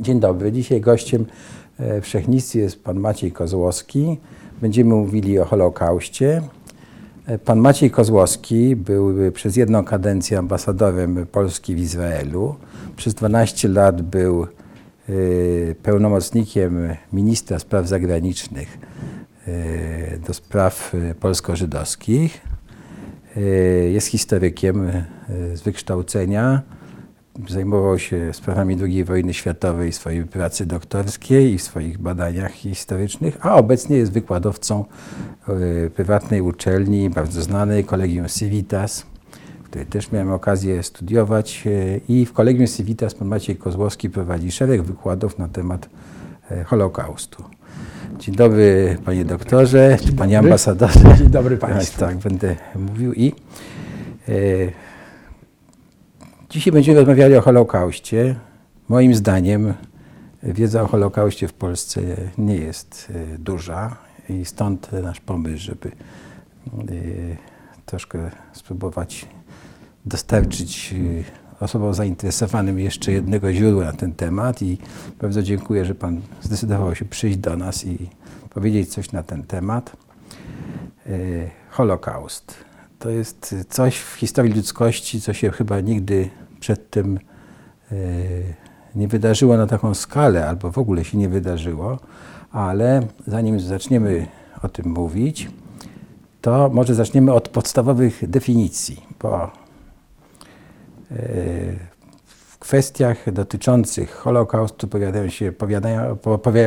Dzień dobry. Dzisiaj gościem e, Wszechnicy jest pan Maciej Kozłowski. Będziemy mówili o Holokauście. E, Pan Maciej Kozłowski był przez jedną kadencję ambasadorem Polski w Izraelu. Przez 12 lat był pełnomocnikiem ministra spraw zagranicznych e, do spraw e, polsko-żydowskich. Jest historykiem z wykształcenia. Zajmował się sprawami II wojny światowej w swojej pracy doktorskiej i w swoich badaniach historycznych, a obecnie jest wykładowcą prywatnej uczelni, bardzo znanej, Collegium Civitas, której też miałem okazję studiować. e, I w Collegium Civitas pan Maciej Kozłowski prowadzi szereg wykładów na temat e, Holokaustu. Dzień dobry panie doktorze, czy panie dobry. ambasadorze. Dzień dobry państwu. Tak, będę mówił i e, dzisiaj będziemy rozmawiali o Holokauście. Moim zdaniem wiedza o Holokauście w Polsce nie jest e, duża i stąd nasz pomysł, żeby e, troszkę spróbować dostarczyć e, osobom zainteresowanym jeszcze jednego źródła na ten temat i bardzo dziękuję, że Pan zdecydował się przyjść do nas i powiedzieć coś na ten temat. E, Holokaust to jest coś w historii ludzkości, co się chyba nigdy przedtem e, nie wydarzyło na taką skalę, albo w ogóle się nie wydarzyło, ale zanim zaczniemy o tym mówić, to może zaczniemy od podstawowych definicji, bo w kwestiach dotyczących Holokaustu pojawiają się,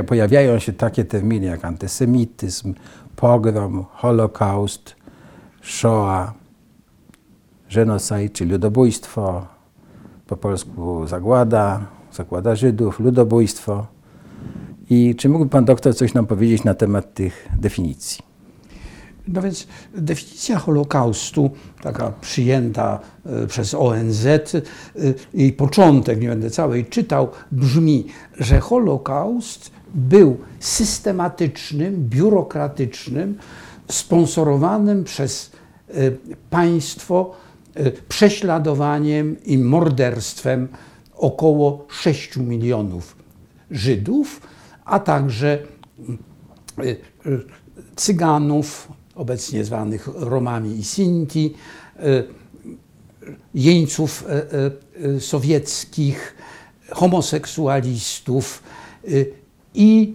pojawiają się takie terminy jak antysemityzm, pogrom, Holokaust, Shoah, genocide, czyli ludobójstwo, po polsku zagłada, zagłada Żydów, ludobójstwo. I czy mógłby pan doktor coś nam powiedzieć na temat tych definicji? No więc definicja Holokaustu, taka przyjęta e, przez ONZ, e, jej początek, nie będę całej czytał, brzmi, że Holokaust był systematycznym, biurokratycznym, sponsorowanym przez e, państwo prześladowaniem i morderstwem około 6 milionów Żydów, a także Cyganów, obecnie zwanych Romami i Sinti, y, jeńców y, y, sowieckich, homoseksualistów i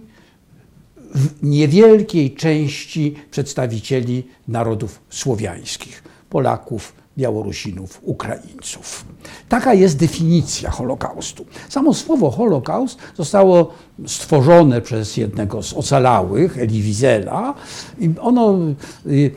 w niewielkiej części przedstawicieli narodów słowiańskich, Polaków, Białorusinów, Ukraińców. Taka jest definicja Holokaustu. Samo słowo Holokaust zostało stworzone przez jednego z ocalałych, Elie Wiesela, ono y,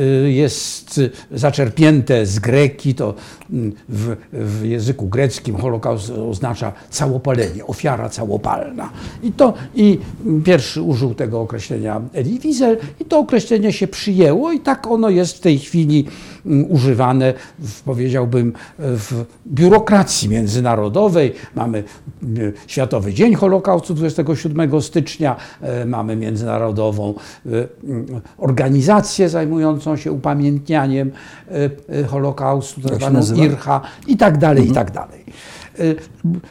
y, jest zaczerpnięte z greki, to mm, w, w języku greckim Holokaust oznacza całopalenie, ofiara całopalna. I to i pierwszy użył tego określenia Elie Wiesel i to określenie się przyjęło i tak ono jest w tej chwili używane, w, powiedziałbym, w biurokracji międzynarodowej. Mamy Światowy Dzień Holokaustu 27 stycznia, e, mamy międzynarodową e, organizację zajmującą się upamiętnianiem e, e, Holokaustu, tak zwaną? IRHA i tak dalej, i tak dalej.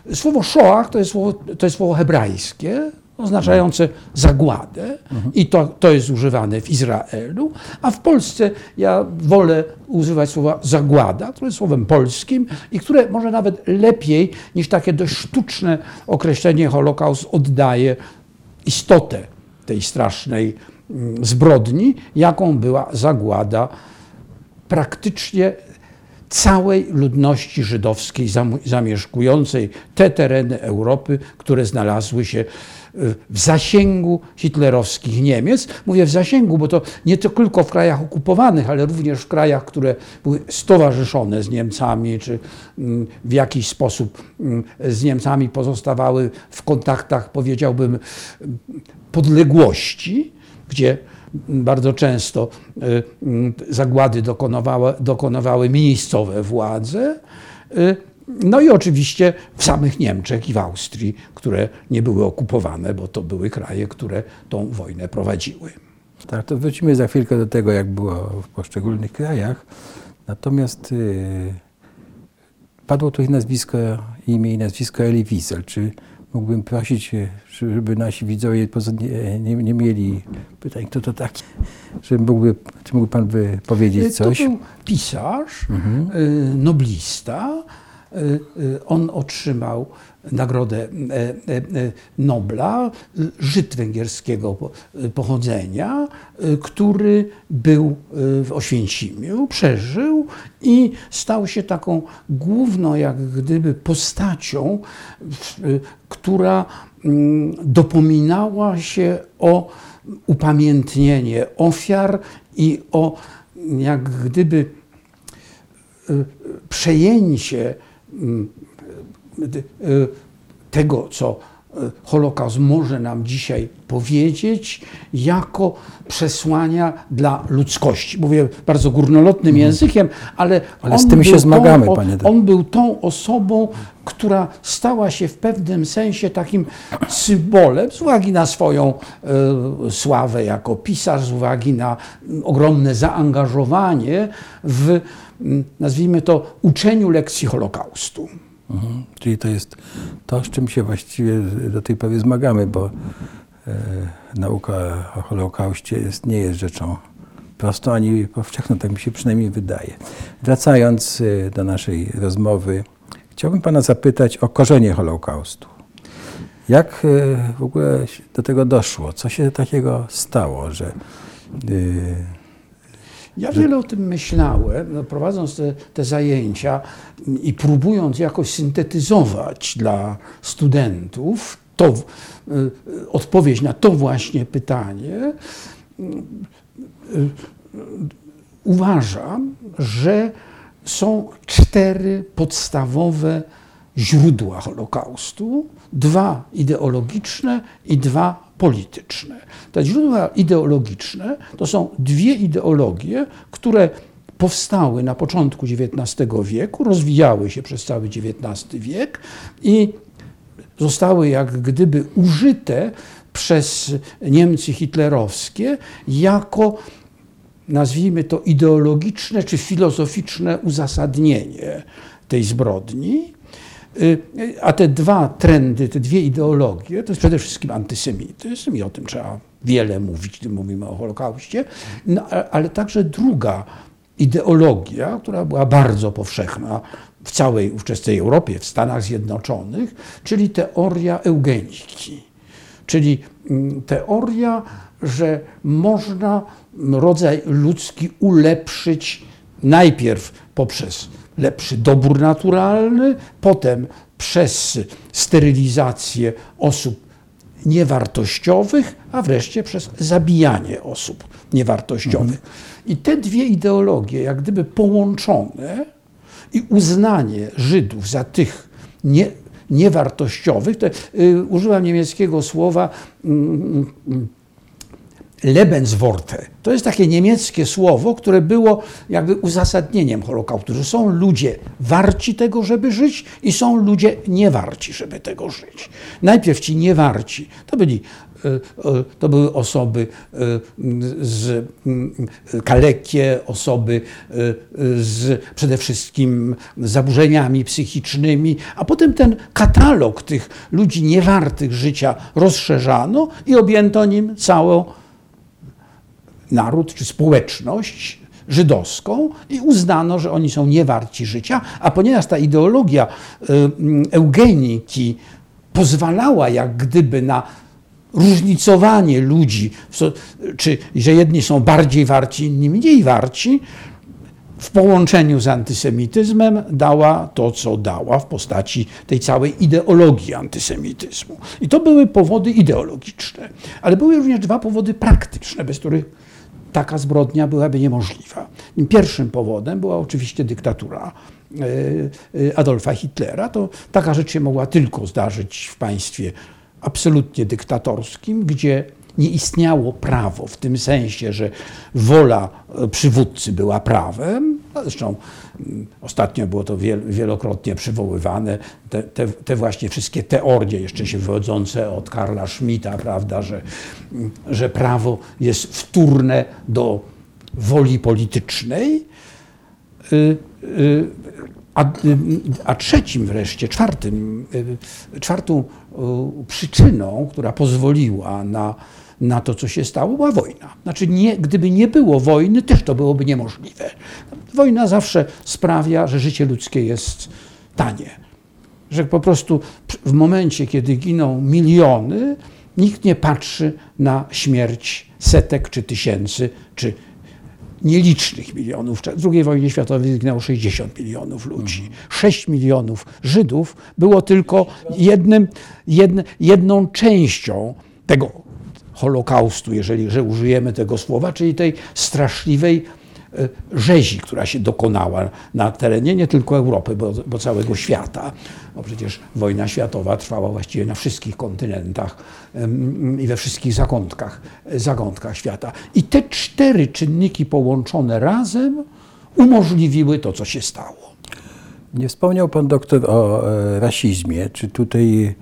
E, Słowo Shoah to jest słowo, to jest słowo hebrajskie, oznaczające zagładę i to, to jest używane w Izraelu, a w Polsce ja wolę używać słowa zagłada, które jest słowem polskim i które może nawet lepiej niż takie dość sztuczne określenie Holokaust oddaje istotę tej strasznej mm, zbrodni, jaką była zagłada praktycznie całej ludności żydowskiej zam- zamieszkującej te tereny Europy, które znalazły się w zasięgu hitlerowskich Niemiec. Mówię w zasięgu, bo to nie tylko w krajach okupowanych, ale również w krajach, które były stowarzyszone z Niemcami, czy mm, w jakiś sposób mm, z Niemcami pozostawały w kontaktach, powiedziałbym, podległości, gdzie bardzo często y, mm, zagłady dokonywały, dokonywały miejscowe władze. Y, No i oczywiście w samych Niemczech i w Austrii, które nie były okupowane, bo to były kraje, które tą wojnę prowadziły. Tak, to wrócimy za chwilkę do tego, jak było w poszczególnych krajach. Natomiast yy, padło tutaj nazwisko, imię i nazwisko Elie Wiesel. Czy mógłbym prosić, e, żeby nasi widzowie nie, nie, nie mieli pytań, kto to taki? Czy mógłby, czy mógłby Pan powiedzieć coś? To był pisarz, mhm. noblista. On otrzymał Nagrodę Nobla, Żyd węgierskiego pochodzenia, który był w Oświęcimiu, przeżył i stał się taką główną, jak gdyby, postacią, która mm, dopominała się o upamiętnienie ofiar i o jak gdyby przejęcie Y, tego, co y, Holokaust może nam dzisiaj powiedzieć, jako przesłania dla ludzkości. Mówię bardzo górnolotnym mhm. językiem, ale, ale z tym się zmagamy, tą, panie. On był tą osobą, która stała się w pewnym sensie takim symbolem z uwagi na swoją y, sławę jako pisarz, z uwagi na ogromne zaangażowanie w, nazwijmy to, uczeniu lekcji Holokaustu. Mhm. Czyli to jest to, z czym się właściwie do tej pory zmagamy, bo e, nauka o Holokauście jest, nie jest rzeczą prostą ani powszechną, tak mi się przynajmniej wydaje. Wracając e, do naszej rozmowy, chciałbym Pana zapytać o korzenie Holokaustu. Jak e, w ogóle do tego doszło? Co się takiego stało, że e, ja wiele o tym myślałem, no, prowadząc te, te, zajęcia i próbując jakoś syntetyzować dla studentów to, y, odpowiedź na to właśnie pytanie. Y, y, uważam, że są cztery podstawowe źródła Holokaustu, dwa ideologiczne i dwa polityczne. Te źródła ideologiczne to są dwie ideologie, które powstały na początku XIX wieku, rozwijały się przez cały XIX wiek i zostały jak gdyby użyte przez Niemcy hitlerowskie jako nazwijmy to ideologiczne czy filozoficzne uzasadnienie tej zbrodni. Y, a te dwa trendy, te dwie ideologie, to jest przede wszystkim antysemityzm i o tym trzeba wiele mówić, gdy mówimy o Holokauście, no, ale także druga ideologia, która była bardzo powszechna w całej ówczesnej Europie, w Stanach Zjednoczonych, czyli teoria eugeniki. Czyli mm, teoria, że można rodzaj ludzki ulepszyć najpierw poprzez lepszy dobór naturalny, potem przez sterylizację osób niewartościowych, a wreszcie przez zabijanie osób niewartościowych. Mhm. I te dwie ideologie, jak gdyby połączone i uznanie Żydów za tych nie, niewartościowych, to, y, użyłam niemieckiego słowa y, y, Lebensworte. To jest takie niemieckie słowo, które było jakby uzasadnieniem Holokaustu, że są ludzie warci tego, żeby żyć i są ludzie niewarci, żeby tego żyć. Najpierw ci niewarci to byli e, e, to były osoby e, z kalekie, osoby z przede wszystkim zaburzeniami psychicznymi, a potem ten katalog tych ludzi niewartych życia rozszerzano i objęto nim całą naród czy społeczność żydowską i uznano, że oni są niewarci życia, a ponieważ ta ideologia y, eugeniki pozwalała jak gdyby na różnicowanie ludzi, czy że jedni są bardziej warci, inni mniej warci, w połączeniu z antysemityzmem dała to, co dała w postaci tej całej ideologii antysemityzmu. I to były powody ideologiczne, ale były również dwa powody praktyczne, bez których taka zbrodnia byłaby niemożliwa. Pierwszym powodem była oczywiście dyktatura e, e, Adolfa Hitlera. To taka rzecz się mogła tylko zdarzyć w państwie absolutnie dyktatorskim, gdzie nie istniało prawo w tym sensie, że wola e, przywódcy była prawem, No zresztą mm, ostatnio było to wielokrotnie przywoływane, te, te, te, właśnie wszystkie teorie jeszcze się wywodzące od Karla Schmidta, prawda, że, mm, że prawo jest wtórne do woli politycznej. Y, y, a, y, a trzecim wreszcie, czwartym, czwartą przyczyną, która pozwoliła na na to, co się stało, była wojna. Znaczy, nie, gdyby nie było wojny, też to byłoby niemożliwe. Wojna zawsze sprawia, że życie ludzkie jest tanie. Że po prostu w momencie, kiedy giną miliony, nikt nie patrzy na śmierć setek czy tysięcy, czy nielicznych milionów. W II wojnie światowej zginęło 60 milionów ludzi. 6 milionów Żydów było tylko jednym, jedną częścią tego Holokaustu, jeżeli że użyjemy tego słowa, czyli tej straszliwej e, rzezi, która się dokonała na terenie nie tylko Europy, bo, bo, całego świata. Bo przecież wojna światowa trwała właściwie na wszystkich kontynentach i we wszystkich zakątkach, zakątkach świata. I te cztery czynniki połączone razem umożliwiły to, co się stało. Nie wspomniał pan doktor o e, rasizmie. Czy tutaj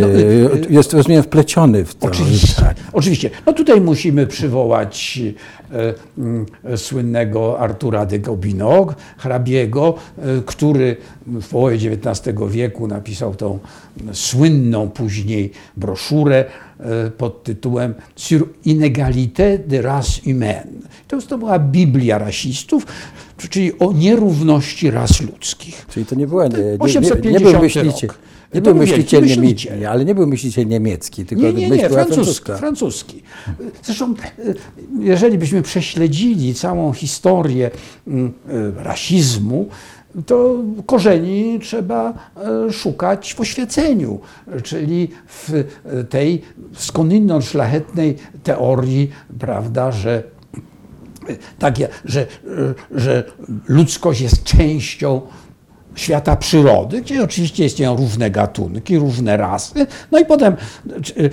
no, y, y, jest, rozumiem, wpleciony w to. Oczywiście, tak. oczywiście. No tutaj musimy przywołać e, słynnego Artura de Gobineau, hrabiego, e, który w połowie XIX wieku napisał tą słynną później broszurę e, pod tytułem Sur inégalité de race humaine. To, to była Biblia rasistów, czyli o nierówności ras ludzkich. Czyli to nie była nie, nie, nie, nie był myślicie. Rok. Nie był myśliciel, myśliciel. ale nie był myśliciel niemiecki, tylko nie, nie, nie, francuski, francuski. Zresztą, e, jeżeli byśmy prześledzili całą historię mm, e, rasizmu, to korzeni trzeba e, szukać w oświeceniu, czyli w tej skądinąd szlachetnej teorii, prawda, że tak, że, że ludzkość jest częścią świata przyrody, gdzie oczywiście istnieją różne gatunki, różne rasy. No i potem e,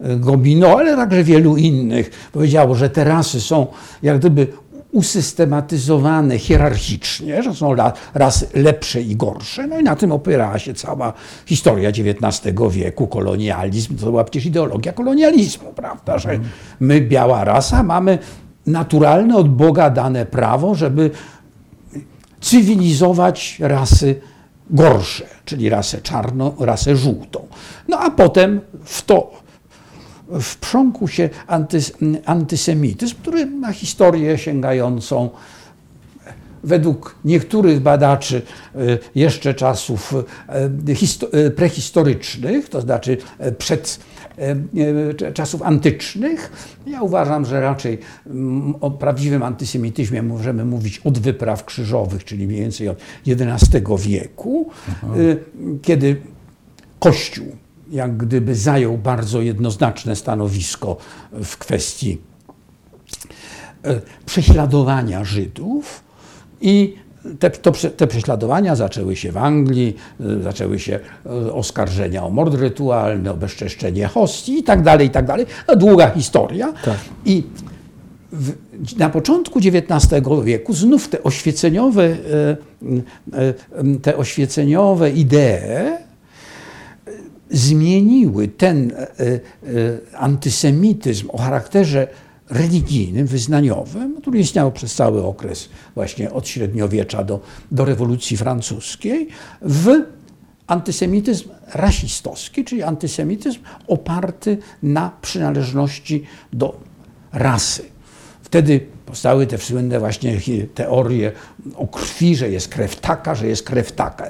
e, Gobino, ale także wielu innych powiedziało, że te rasy są jak gdyby usystematyzowane hierarchicznie, że są rasy lepsze i gorsze. No i na tym opierała się cała historia XIX wieku, kolonializm. To była przecież ideologia kolonializmu, prawda, że my, biała rasa, mamy naturalne od Boga dane prawo, żeby cywilizować rasy gorsze, czyli rasę czarną, rasę żółtą. No a potem w to wprząkł się antys, antysemityzm, który ma historię sięgającą według niektórych badaczy e, jeszcze czasów e, e, prehistorycznych, to znaczy przed czasów antycznych. Ja uważam, że raczej mm, o prawdziwym antysemityzmie możemy mówić od wypraw krzyżowych, czyli mniej więcej od XI wieku, Aha. kiedy Kościół jak gdyby zajął bardzo jednoznaczne stanowisko w kwestii prześladowania Żydów i te, to, te, prześladowania zaczęły się w Anglii, y, zaczęły się y, oskarżenia o mord rytualny, o bezczeszczenie hostii i tak dalej, i tak dalej. Długa historia. Tak. I w, na początku XIX wieku znów te oświeceniowe, y, te oświeceniowe idee zmieniły ten antysemityzm o charakterze religijnym, wyznaniowym, który istniał przez cały okres właśnie od średniowiecza do, do rewolucji francuskiej, w antysemityzm rasistowski, czyli antysemityzm oparty na przynależności do rasy. Wtedy powstały te słynne właśnie teorie o krwi, że jest krew taka, że jest krew taka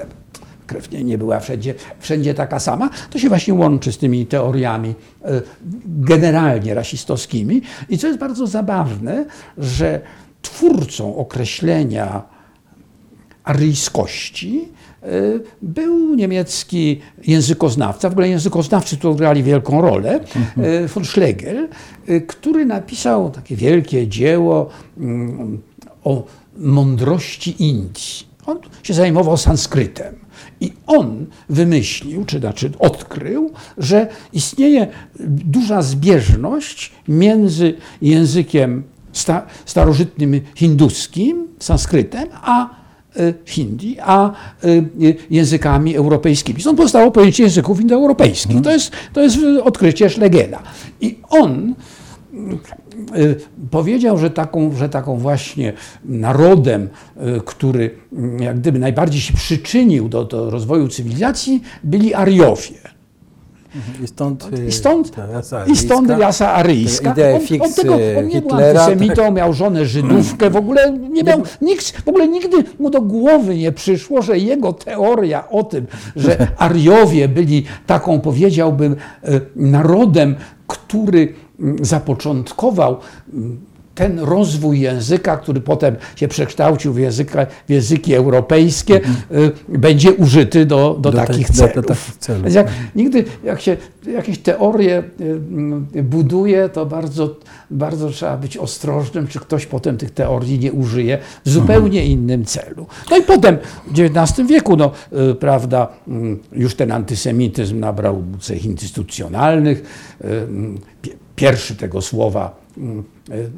krew nie, nie była wszędzie, wszędzie taka sama, to się właśnie łączy z tymi teoriami e, generalnie rasistowskimi. I co jest bardzo zabawne, że twórcą określenia aryjskości e, był niemiecki językoznawca, w ogóle językoznawcy tu grali wielką rolę, e, von Schlegel, który napisał takie wielkie dzieło mm, o mądrości Indii. On się zajmował sanskrytem. I on wymyślił, czy znaczy odkrył, że istnieje duża zbieżność między językiem sta, starożytnym hinduskim, sanskrytem, a y, hindi, a y, językami europejskimi. Stąd powstało pojęcie języków indoeuropejskich. To, jest, to jest odkrycie Schlegela. I on powiedział, że taką, że taką właśnie narodem, y, który mm, jak gdyby najbardziej się przyczynił do, do rozwoju cywilizacji, byli Ariowie. I stąd, I stąd, ta i stąd rasa aryjska. On, on, tego, on nie był Hitlera, antysemitą, miał żonę Żydówkę, w ogóle nie miał nikt, w ogóle nigdy mu do głowy nie przyszło, że jego teoria o tym, że Ariowie byli taką, powiedziałbym, narodem, który zapoczątkował mm, ten rozwój języka, który potem się przekształcił w, języka, w języki europejskie, y, będzie użyty do, do, Do takich tak- do- do celów. celów. Jak, nigdy jak się jakieś teorie y, y, buduje, to bardzo, bardzo trzeba być ostrożnym, czy ktoś potem tych teorii nie użyje w zupełnie innym celu. No i potem w XIX wieku, no, prawda, mm, już ten antysemityzm nabrał cech instytucjonalnych. Pie- Pierwszy tego słowa mm,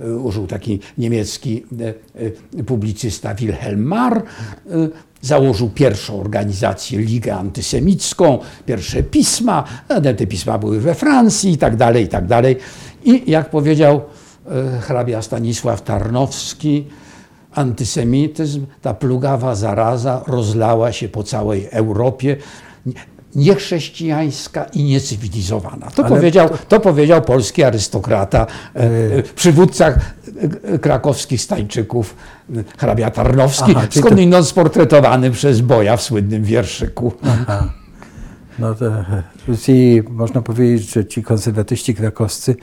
y, użył taki niemiecki y, y, publicysta Wilhelm Marr. Założył pierwszą organizację, Ligę Antysemicką, pierwsze pisma, te pisma były we Francji i tak dalej, i tak dalej. I jak powiedział hrabia Stanisław Tarnowski, antysemityzm, ta plugawa zaraza rozlała się po całej Europie, niechrześcijańska i niecywilizowana. To, Ale powiedział, to powiedział polski arystokrata, e, przywódca e, krakowskich stańczyków, e, hrabia Tarnowski, Aha, czyli to- skądinąd sportretowany przez Boja w słynnym wierszyku. Aha. No to ci, można powiedzieć, że ci konserwatyści krakowscy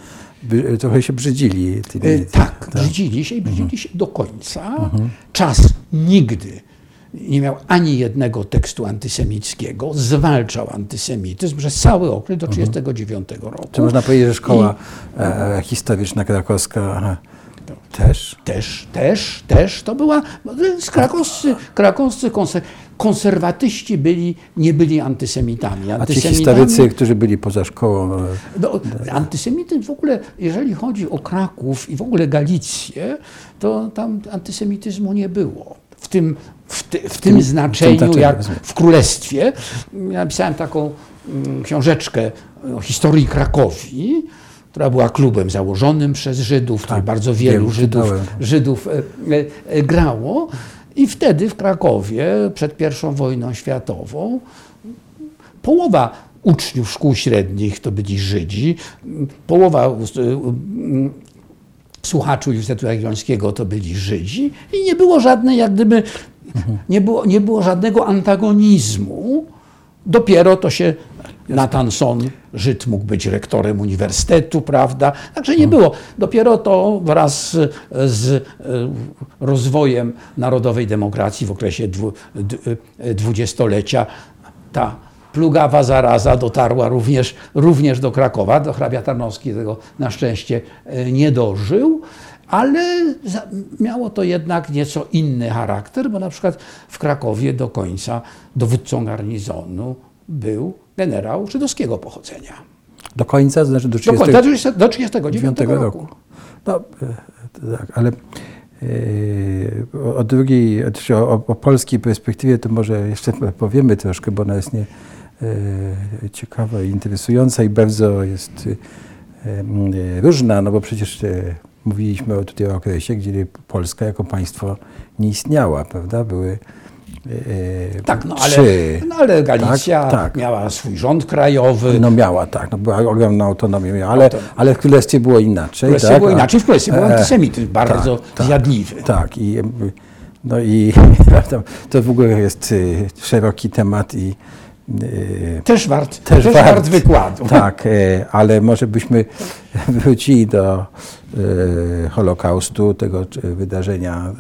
by, trochę się brzydzili. Tymi, E, Tak, brzydzili się i brzydzili się do końca. Czas nigdy nie miał ani jednego tekstu antysemickiego, zwalczał antysemityzm przez cały okres do 1939 roku. Czy można powiedzieć, że szkoła e, historyczna krakowska też? Też, też, też to była. z Krakowscy, krakowscy konser, konserwatyści byli, nie byli antysemitami. A ci Antysemitami- historycy, którzy byli poza szkołą, e, No, antysemityzm w ogóle, jeżeli chodzi o Kraków i w ogóle Galicję, to tam antysemityzmu nie było. W tym, w, ty, w tym znaczeniu, znaczeniu, jak w Królestwie. Ja napisałem taką mm, książeczkę o historii Krakowi, która była klubem założonym przez Żydów, Tak, bardzo wielu wiem, Żydów. Żydów e, e, e, grało. I wtedy w Krakowie, przed I wojną światową, połowa uczniów szkół średnich to byli Żydzi, połowa słuchaczy Uniwersytetu Jagiellońskiego to byli Żydzi i nie było żadnej, jak gdyby, nie było, nie było żadnego antagonizmu. Dopiero to się Natanson, Żyd mógł być rektorem uniwersytetu, prawda? Także nie było. Dopiero to wraz z, e, rozwojem narodowej demokracji w okresie dwu- e, dwudziestolecia ta plugawa zaraza dotarła również, również do Krakowa. Do hrabia Tarnowski tego na szczęście e, nie dożył, ale miało to jednak nieco inny charakter, bo na przykład w Krakowie do końca dowódcą garnizonu był generał żydowskiego pochodzenia. do końca, znaczy do Do 30, końca, do 30 do 39 roku. roku. No, e, tak, ale e, o- drugiej, o, o polskiej perspektywie to może jeszcze powiemy troszkę, bo ona jest nie, ciekawa i interesująca i bardzo jest e, m, e, różna, no bo przecież e, mówiliśmy tutaj o okresie, gdzie Polska jako państwo nie istniała, prawda? Były e, Tak, no ale, no ale Galicja Tak, tak. miała swój rząd krajowy. No miała, tak, no była ogromna autonomia, miała, ale, Autonomia. ale w Królestwie było inaczej. w Królestwie tak? było inaczej, w Królestwie był e, antysemityzm bardzo tak, zjadliwy. Tak, i, no i to w ogóle jest szeroki temat i Też wart, też, też wart, wykładu. Tak, e, ale może byśmy wrócili do e, Holokaustu, tego wydarzenia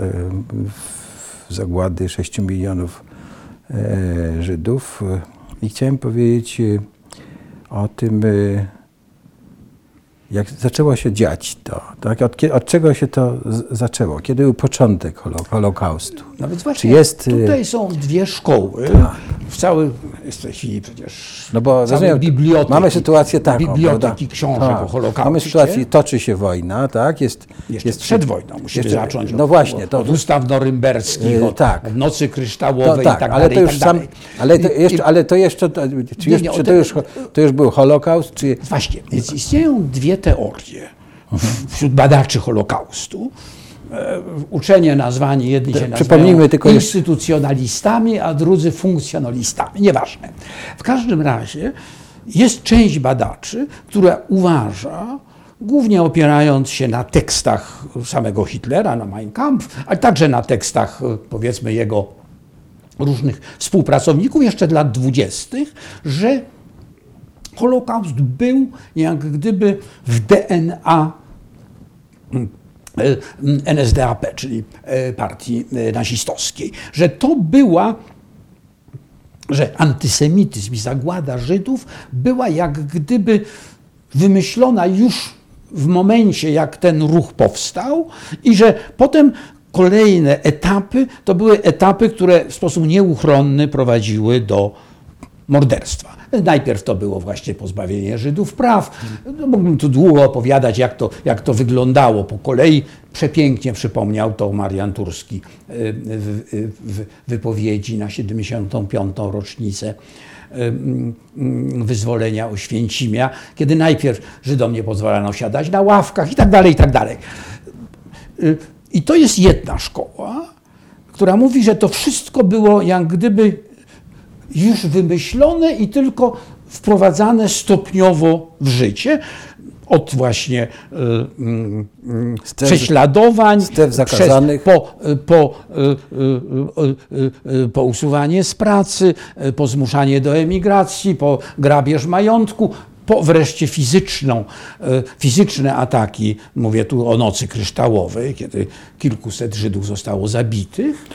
zagłady 6 milionów Żydów. I chciałem powiedzieć o tym, jak zaczęło się dziać to. Tak? Od, od czego się to zaczęło? Kiedy był początek holo, Holokaustu? No więc Czy właśnie, jest, y- tutaj są dwie szkoły. w całej, jest w tej chwili przecież No bo rozumiem, biblioteki, mamy sytuację taką. biblioteki prawda? książek Tak. o Holokauście. Mamy sytuację, toczy się wojna, tak? Jest, Jeszcze jest przed wojną musimy jeszcze- zacząć No od, właśnie, to, od ustaw norymberskich, Yy, od, tak. od nocy kryształowej tak, i tak ale dalej, to już tak sam, ale to jeszcze, i- ale to jeszcze, czy, Nie, już, nie, czy to, już, to już był Holokaust, czy Właśnie, więc istnieją dwie teorie wśród badaczy Holokaustu. E, Uczenie nazwani, jedni się nazywają tylko instytucjonalistami, a drudzy funkcjonalistami. Nieważne. W każdym razie jest część badaczy, która uważa, głównie opierając się na tekstach samego Hitlera, na Mein Kampf, ale także na tekstach, e, powiedzmy, jego różnych współpracowników jeszcze lat dwudziestych, że Holokaust był jak gdyby w DNA e, NSDAP, czyli e, partii e, nazistowskiej, że to była że antysemityzm i zagłada Żydów była jak gdyby wymyślona już w momencie, jak ten ruch powstał, i że potem kolejne etapy to były etapy, które w sposób nieuchronny prowadziły do morderstwa. Najpierw to było właśnie pozbawienie Żydów praw. No, mógłbym tu długo opowiadać, jak to, jak to wyglądało po kolei. Przepięknie przypomniał to Marian Turski y, w, w, wypowiedzi na 75. rocznicę y, y, wyzwolenia Oświęcimia, kiedy najpierw Żydom nie pozwalano siadać na ławkach i tak dalej, i tak dalej. Y, I to jest jedna szkoła, która mówi, że to wszystko było jak gdyby już wymyślone i tylko wprowadzane stopniowo w życie. Od właśnie y, Stref- prześladowań, zakazanych. Przez, po, y, po, y, y, y, y, po usuwanie z pracy, y, po zmuszanie do emigracji, po grabież majątku, po wreszcie fizyczną, y, fizyczne ataki, mówię tu o nocy kryształowej, kiedy kilkuset Żydów zostało zabitych.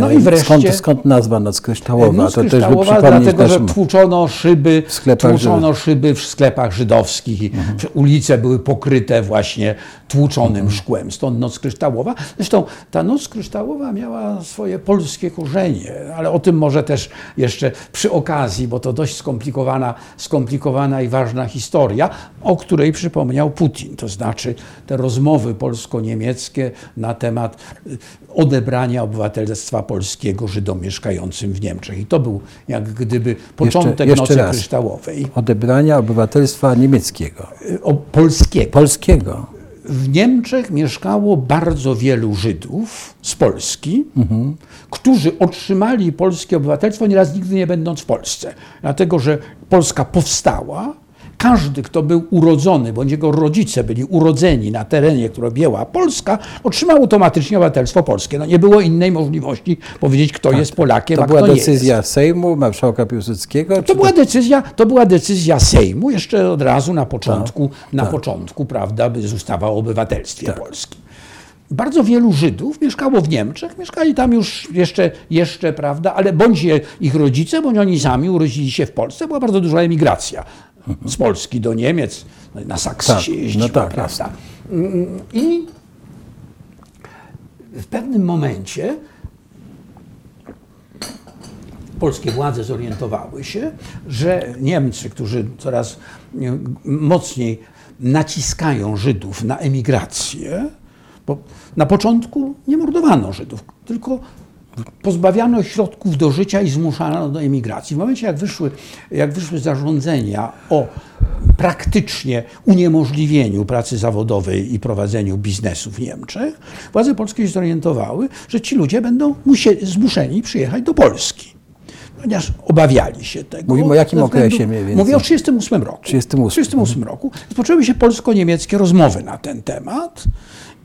No i wreszcie... skąd, skąd nazwa Noc Kryształowa? Noc to też by kryształowa, dlatego, że naszym... tłuczono szyby, W sklepach tłuczono szyby w sklepach żydowskich i ulice były pokryte właśnie tłuczonym szkłem. Stąd Noc Kryształowa. Zresztą ta Noc Kryształowa miała swoje polskie korzenie, ale o tym może też jeszcze przy okazji, bo to dość skomplikowana, skomplikowana i ważna historia, o której przypomniał Putin. To znaczy te rozmowy polsko-niemieckie na temat y, odebrania obywatelstwa polskiego Żydom mieszkającym w Niemczech. I to był jak gdyby początek jeszcze Nocy raz. Kryształowej. Odebrania obywatelstwa niemieckiego, Y, O, polskiego. polskiego. W Niemczech mieszkało bardzo wielu Żydów z Polski, Mhm. którzy otrzymali polskie obywatelstwo, nieraz nigdy nie będąc w Polsce. Dlatego, że Polska powstała. Każdy, kto był urodzony, bądź jego rodzice byli urodzeni na terenie, które objęła Polska, otrzymał automatycznie obywatelstwo polskie. No nie było innej możliwości powiedzieć, kto jest Polakiem, Tak. To a była kto nie jest. decyzja Sejmu, marszałka Piłsudskiego? To była decyzja, to była decyzja Sejmu jeszcze od razu na początku, Tak, na początku, prawda, by ustawa o obywatelstwie polskim. Bardzo wielu Żydów mieszkało w Niemczech, mieszkali tam już jeszcze, jeszcze prawda, ale bądź ich rodzice, bądź oni sami urodzili się w Polsce, była bardzo duża emigracja z Polski do Niemiec, no na Saksy Tak, się no jeździło, tak, prawda. Mm, I w pewnym momencie polskie władze zorientowały się, że Niemcy, którzy coraz nie, mocniej naciskają Żydów na emigrację, bo na początku nie mordowano Żydów, tylko pozbawiano środków do życia i zmuszano do emigracji. W momencie, jak wyszły, jak wyszły zarządzenia o praktycznie uniemożliwieniu pracy zawodowej i prowadzeniu biznesu w Niemczech, władze polskie się zorientowały, że ci ludzie będą musieli, zmuszeni przyjechać do Polski. Ponieważ obawiali się tego. Mówimy o jakim względu- okresie mniej więcej? Mówię o 1938 roku. 38. 1938 roku. Rozpoczęły się polsko-niemieckie rozmowy na ten temat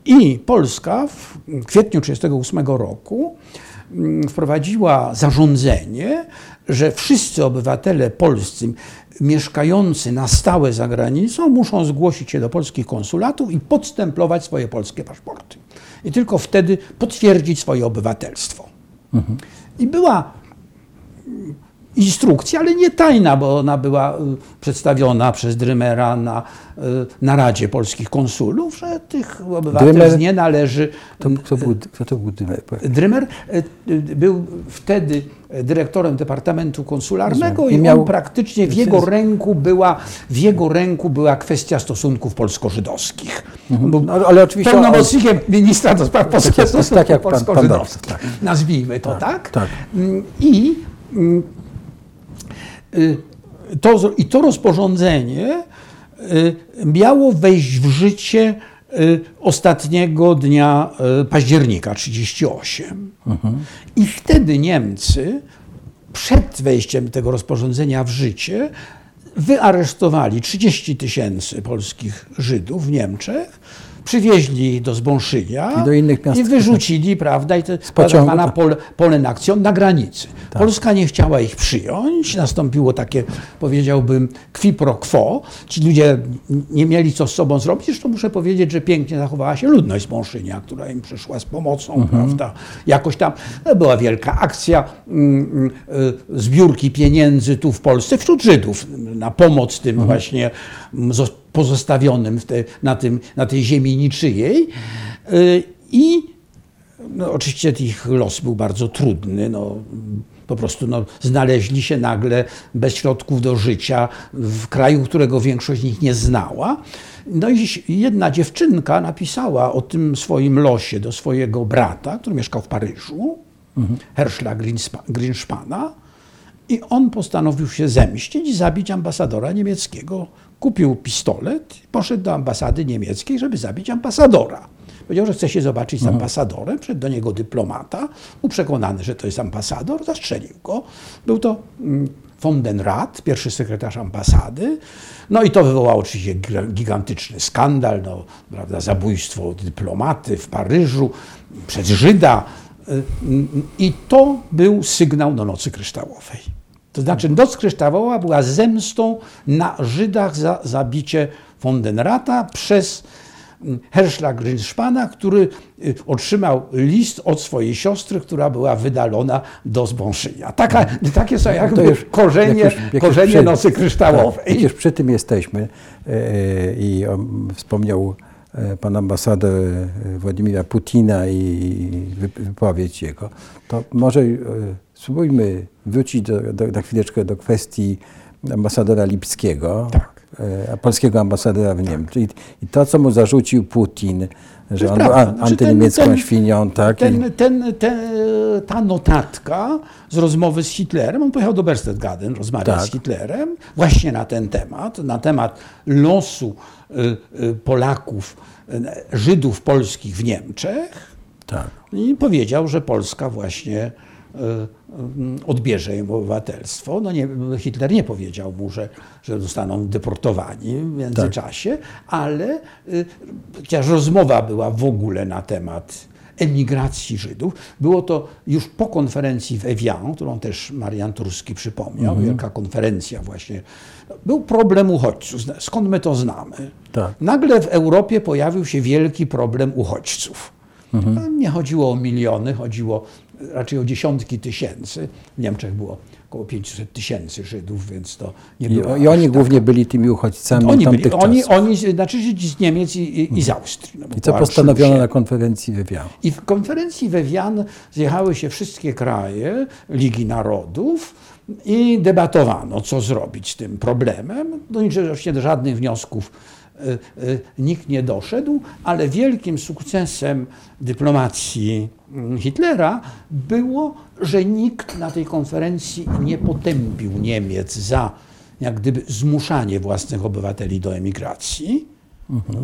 i Polska w kwietniu 1938 roku wprowadziła zarządzenie, że wszyscy obywatele polscy mieszkający na stałe za granicą muszą zgłosić się do polskich konsulatów i podstemplować swoje polskie paszporty. I tylko wtedy potwierdzić swoje obywatelstwo. I była instrukcji, ale nie tajna, bo ona była y, przedstawiona przez Drymera na y, naradzie polskich konsulów, że tych obywateli Drymer- nie należy. To, kto, był, kto to był? Drymer y, y, był wtedy dyrektorem Departamentu Konsularnego i, miał- on praktycznie w jego ręku była, w jego ręku była kwestia stosunków polsko-żydowskich. On był No, ale oczywiście pełnomocnikiem ministra do spraw polskich tak, stosunków tak polsko-żydowskich. Tak. Nazwijmy to tak. tak. Mm, I, mm, y, to, z- I to rozporządzenie y, miało wejść w życie y, ostatniego dnia y, października 38. I wtedy Niemcy przed wejściem tego rozporządzenia w życie wyaresztowali 30 tysięcy polskich Żydów w Niemczech, przywieźli ich do Zbąszynia I do innych miast. i wyrzucili, prawda, i to pociągu, pana tak. pol, Polen Akcją na granicy. Polska nie chciała ich przyjąć, nastąpiło takie, powiedziałbym, qui pro quo. Ci ludzie nie mieli co z sobą zrobić. Zresztą muszę powiedzieć, że pięknie zachowała się ludność z Bąszynia, która im przyszła z pomocą, prawda. Jakoś tam była wielka akcja mm, mm, y, zbiórki pieniędzy tu w Polsce wśród Żydów na pomoc tym właśnie mm, zos- pozostawionym te, na, tym, na tej ziemi niczyjej. Y, I no, oczywiście ich los był bardzo trudny. No, po prostu no, znaleźli się nagle bez środków do życia w kraju, którego większość z nich nie znała. No i jedna dziewczynka napisała o tym swoim losie do swojego brata, który mieszkał w Paryżu, Herschla Greenspa- Greenspana. I on postanowił się zemścić i zabić ambasadora niemieckiego. Kupił pistolet i poszedł do ambasady niemieckiej, żeby zabić ambasadora. Powiedział, że chce się zobaczyć z ambasadorem, przyszedł do niego dyplomata, był przekonany, że to jest ambasador, zastrzelił go. Był to mm, von den Rath, pierwszy sekretarz ambasady. No i to wywołało oczywiście giga- gigantyczny skandal, no, prawda, zabójstwo dyplomaty w Paryżu przez Żyda. Y, mm, I to był sygnał do Nocy Kryształowej. To znaczy Noc Kryształowa była zemstą na Żydach za zabicie von den Rata przez mm, Herschla Grynszpana, który y, otrzymał list od swojej siostry, która była wydalona do Zbąszynia. Taka, takie są jakby To już- korzenie, jak już- jak korzenie przy- Nocy Kryształowej. Tak, już przy tym jesteśmy e, i wspomniał e, pan ambasador e, Władimira Putina i wy- wypowiedź jego, to może spróbujmy wrócić do, do, na chwileczkę do kwestii ambasadora Lipskiego, Tak. e, polskiego ambasadora w Niemczech. I, I to, co mu zarzucił Putin, że on był Znaczy ten- antyniemiecką ten- świnią, tak? I, Ten, ten, ten, ta notatka z rozmowy z Hitlerem, on pojechał do Berchtesgaden rozmawiać Tak. z Hitlerem właśnie na ten temat, na temat losu y, y, Polaków, y, Żydów polskich w Niemczech tak. i powiedział, że Polska właśnie odbierze im obywatelstwo. No nie, Hitler nie powiedział mu, że, że zostaną deportowani w międzyczasie, ale y, chociaż rozmowa była w ogóle na temat emigracji Żydów. Było to już po konferencji w Evian, którą też Marian Turski przypomniał, wielka konferencja właśnie. Był problem uchodźców. Skąd my to znamy? Tak. Nagle w Europie pojawił się wielki problem uchodźców. Mhm. Nie chodziło o miliony, chodziło raczej o dziesiątki tysięcy. W Niemczech było około 500 tysięcy Żydów, więc to nie I, było. I oni aż tak- głównie byli tymi uchodźcami oni, byli, tamtych oni, czasów. oni, znaczy Żydzi z Niemiec i, i, i z Austrii. No, I co postanowiono się- na konferencji wywiadu? i w konferencji we Wian zjechały się wszystkie kraje Ligi Narodów i debatowano, co zrobić z tym problemem. Do niczego oczywiście żadnych wniosków nikt nie doszedł, ale wielkim sukcesem dyplomacji mm, Hitlera było, że nikt na tej konferencji nie potępił Niemiec za jak gdyby zmuszanie własnych obywateli do emigracji,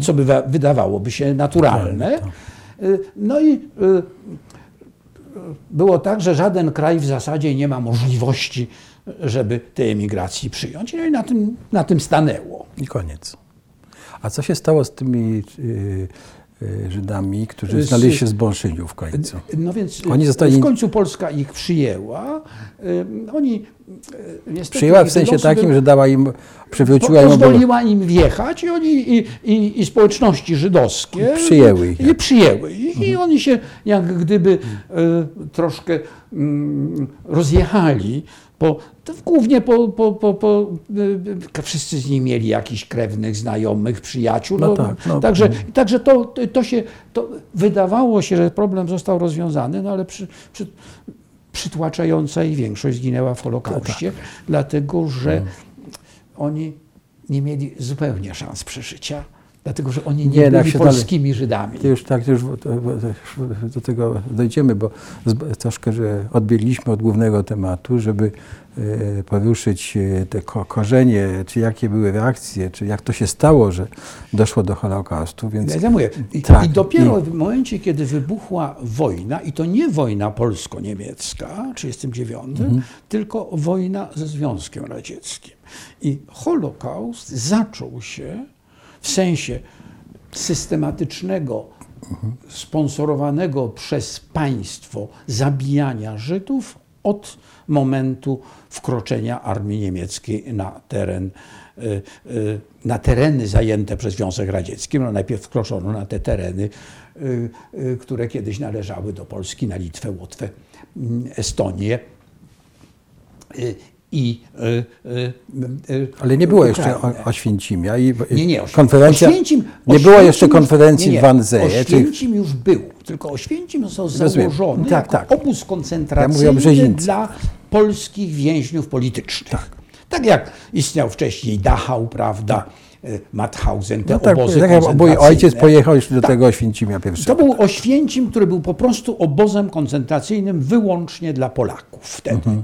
co by wa- wydawałoby się naturalne. Y, No i y, było tak, że żaden kraj w zasadzie nie ma możliwości, żeby tej emigracji przyjąć. No i na tym, na tym stanęło. I koniec. A co się stało z tymi y, y, Żydami, którzy Z- znaleźli się w Zbąszyniu w końcu? No więc y, Oni zostali- w końcu Polska ich przyjęła. Y, Oni y, niestety Przyjęła w sensie takim, że dała im, przywróciła im. Pozwoliła im wjechać i oni i, i, i społeczności żydowskie przyjęły ich. I przyjęły ich. I oni się jak gdyby troszkę mm, rozjechali po, głównie po, po, po, po, y, wszyscy z nich mieli jakichś krewnych, znajomych, przyjaciół. No tak, no. Także, także to, to się, to wydawało się, że problem został rozwiązany, no ale przy, przy, przytłaczająca i większość zginęła w Holokauście, tak. dlatego że No. oni nie mieli zupełnie szans przeżycia, dlatego że oni nie, Nie, byli dalej- polskimi Żydami. To już tak, to już do, tego dojdziemy, bo troszkę, że odbiegliśmy od głównego tematu, żeby e, poruszyć e, te ko korzenie, czy jakie były reakcje, czy jak to się stało, że doszło do Holokaustu, więc Ja mówię, i, Tak, i dopiero i- w momencie, kiedy wybuchła wojna, i to nie wojna polsko-niemiecka w 1939, Mhm. tylko wojna ze Związkiem Radzieckim. I Holokaust zaczął się w sensie systematycznego, sponsorowanego przez państwo zabijania Żydów od momentu wkroczenia armii niemieckiej na teren y, y, na tereny zajęte przez Związek Radziecki. No najpierw wkroczono na te tereny, y, które kiedyś należały do Polski, na Litwę, Łotwę, mm, Estonię. I y, y, ale nie było jeszcze Ukrainę. o, Oświęcimia i Nie, nie. Oświę- konferencja, Oświęcim, nie było Oświęcim jeszcze już- konferencji nie, nie. w czy Oświęcim już był, tylko Oświęcim został Rozumiem. założony Tak, tak. obóz Ja koncentracyjny Brzezińcu. dla polskich więźniów politycznych. Tak. jak istniał wcześniej Dachau, prawda, Mauthausen, te no tak, obozy tak mój ojciec pojechał już do Tak. tego Oświęcimia pierwszego. To był Oświęcim, który był po prostu obozem koncentracyjnym wyłącznie dla Polaków wtedy. Mhm.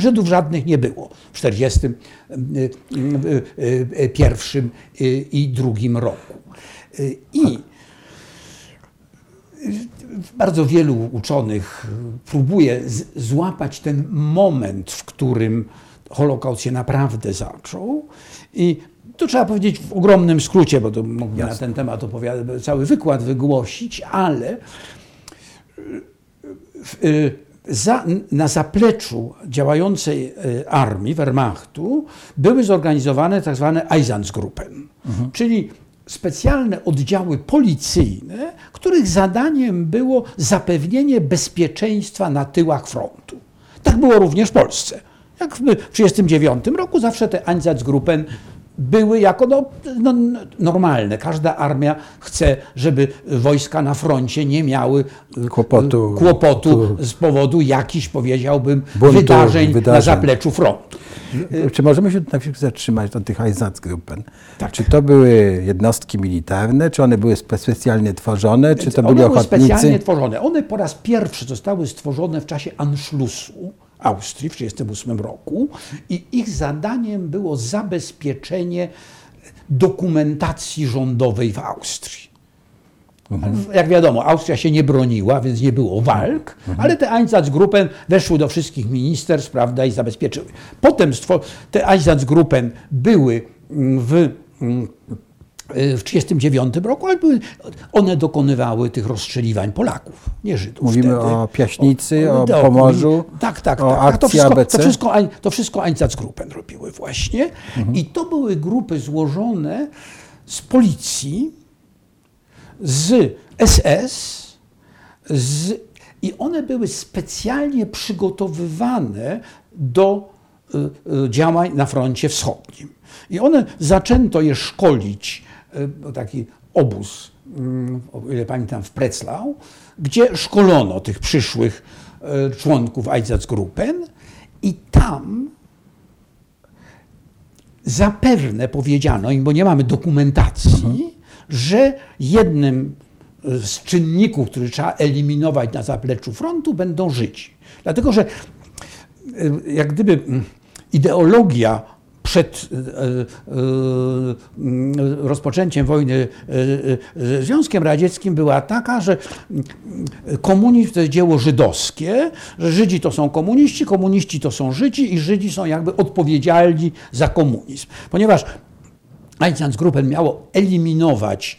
Żydów żadnych nie było w 1941 i drugim roku. Y, I bardzo wielu uczonych próbuje złapać ten moment, w którym Holokaust się naprawdę zaczął. I tu trzeba powiedzieć w ogromnym skrócie, bo to mógłbym na ten temat opowiadać, cały wykład wygłosić, ale y, za, na zapleczu działającej y, armii, Wehrmachtu, były zorganizowane tak zwane Einsatzgruppen, czyli specjalne oddziały policyjne, których zadaniem było zapewnienie bezpieczeństwa na tyłach frontu. Tak było również w Polsce. Jak w 1939 roku zawsze te Einsatzgruppen były jako no, no, normalne. Każda armia chce, żeby wojska na froncie nie miały y, Kłopotu. kłopotu z powodu jakichś, powiedziałbym, Buntu, wydarzeń, na wydarzeń. zapleczu frontu. Czy możemy się na chwilę zatrzymać na tych Einsatzgruppen? Tak. Czy to były jednostki militarne, czy one były spe- specjalnie tworzone, czy to One byli były ochotnicy? specjalnie tworzone. One po raz pierwszy zostały stworzone w czasie Anschlussu Austrii w 1938 roku i ich zadaniem było zabezpieczenie dokumentacji rządowej w Austrii. Jak wiadomo, Austria się nie broniła, więc nie było walk, ale te Einsatzgruppen weszły do wszystkich ministerstw prawda, i zabezpieczyły. Potem te Einsatzgruppen były w, w 1939 roku, ale one dokonywały tych rozstrzeliwań Polaków, nie Żydów. Mówimy wtedy. o Piaśnicy, o do- Pomorzu, Tak, tak, o tak. A to akcji wszystko, ABC. to wszystko, to wszystko Einsatzgruppen robiły właśnie. I to były grupy złożone z policji, z SS, z, i one były specjalnie przygotowywane do y, y, działań na froncie wschodnim. I one zaczęto je szkolić, y, taki obóz, mm, o ile pamiętam, w Breslau, gdzie szkolono tych przyszłych y, członków Einsatzgruppen i tam zapewne powiedziano im, bo nie mamy dokumentacji, że jednym z czynników, który trzeba eliminować na zapleczu frontu, będą Żydzi. Dlatego, że y, jak gdyby mm, ideologia przed y, y, rozpoczęciem wojny z Związkiem Radzieckim była taka, że y, komunizm to jest dzieło żydowskie, że Żydzi to są komuniści, komuniści to są Żydzi i Żydzi są jakby odpowiedzialni za komunizm. Ponieważ Einsatzgruppen miało eliminować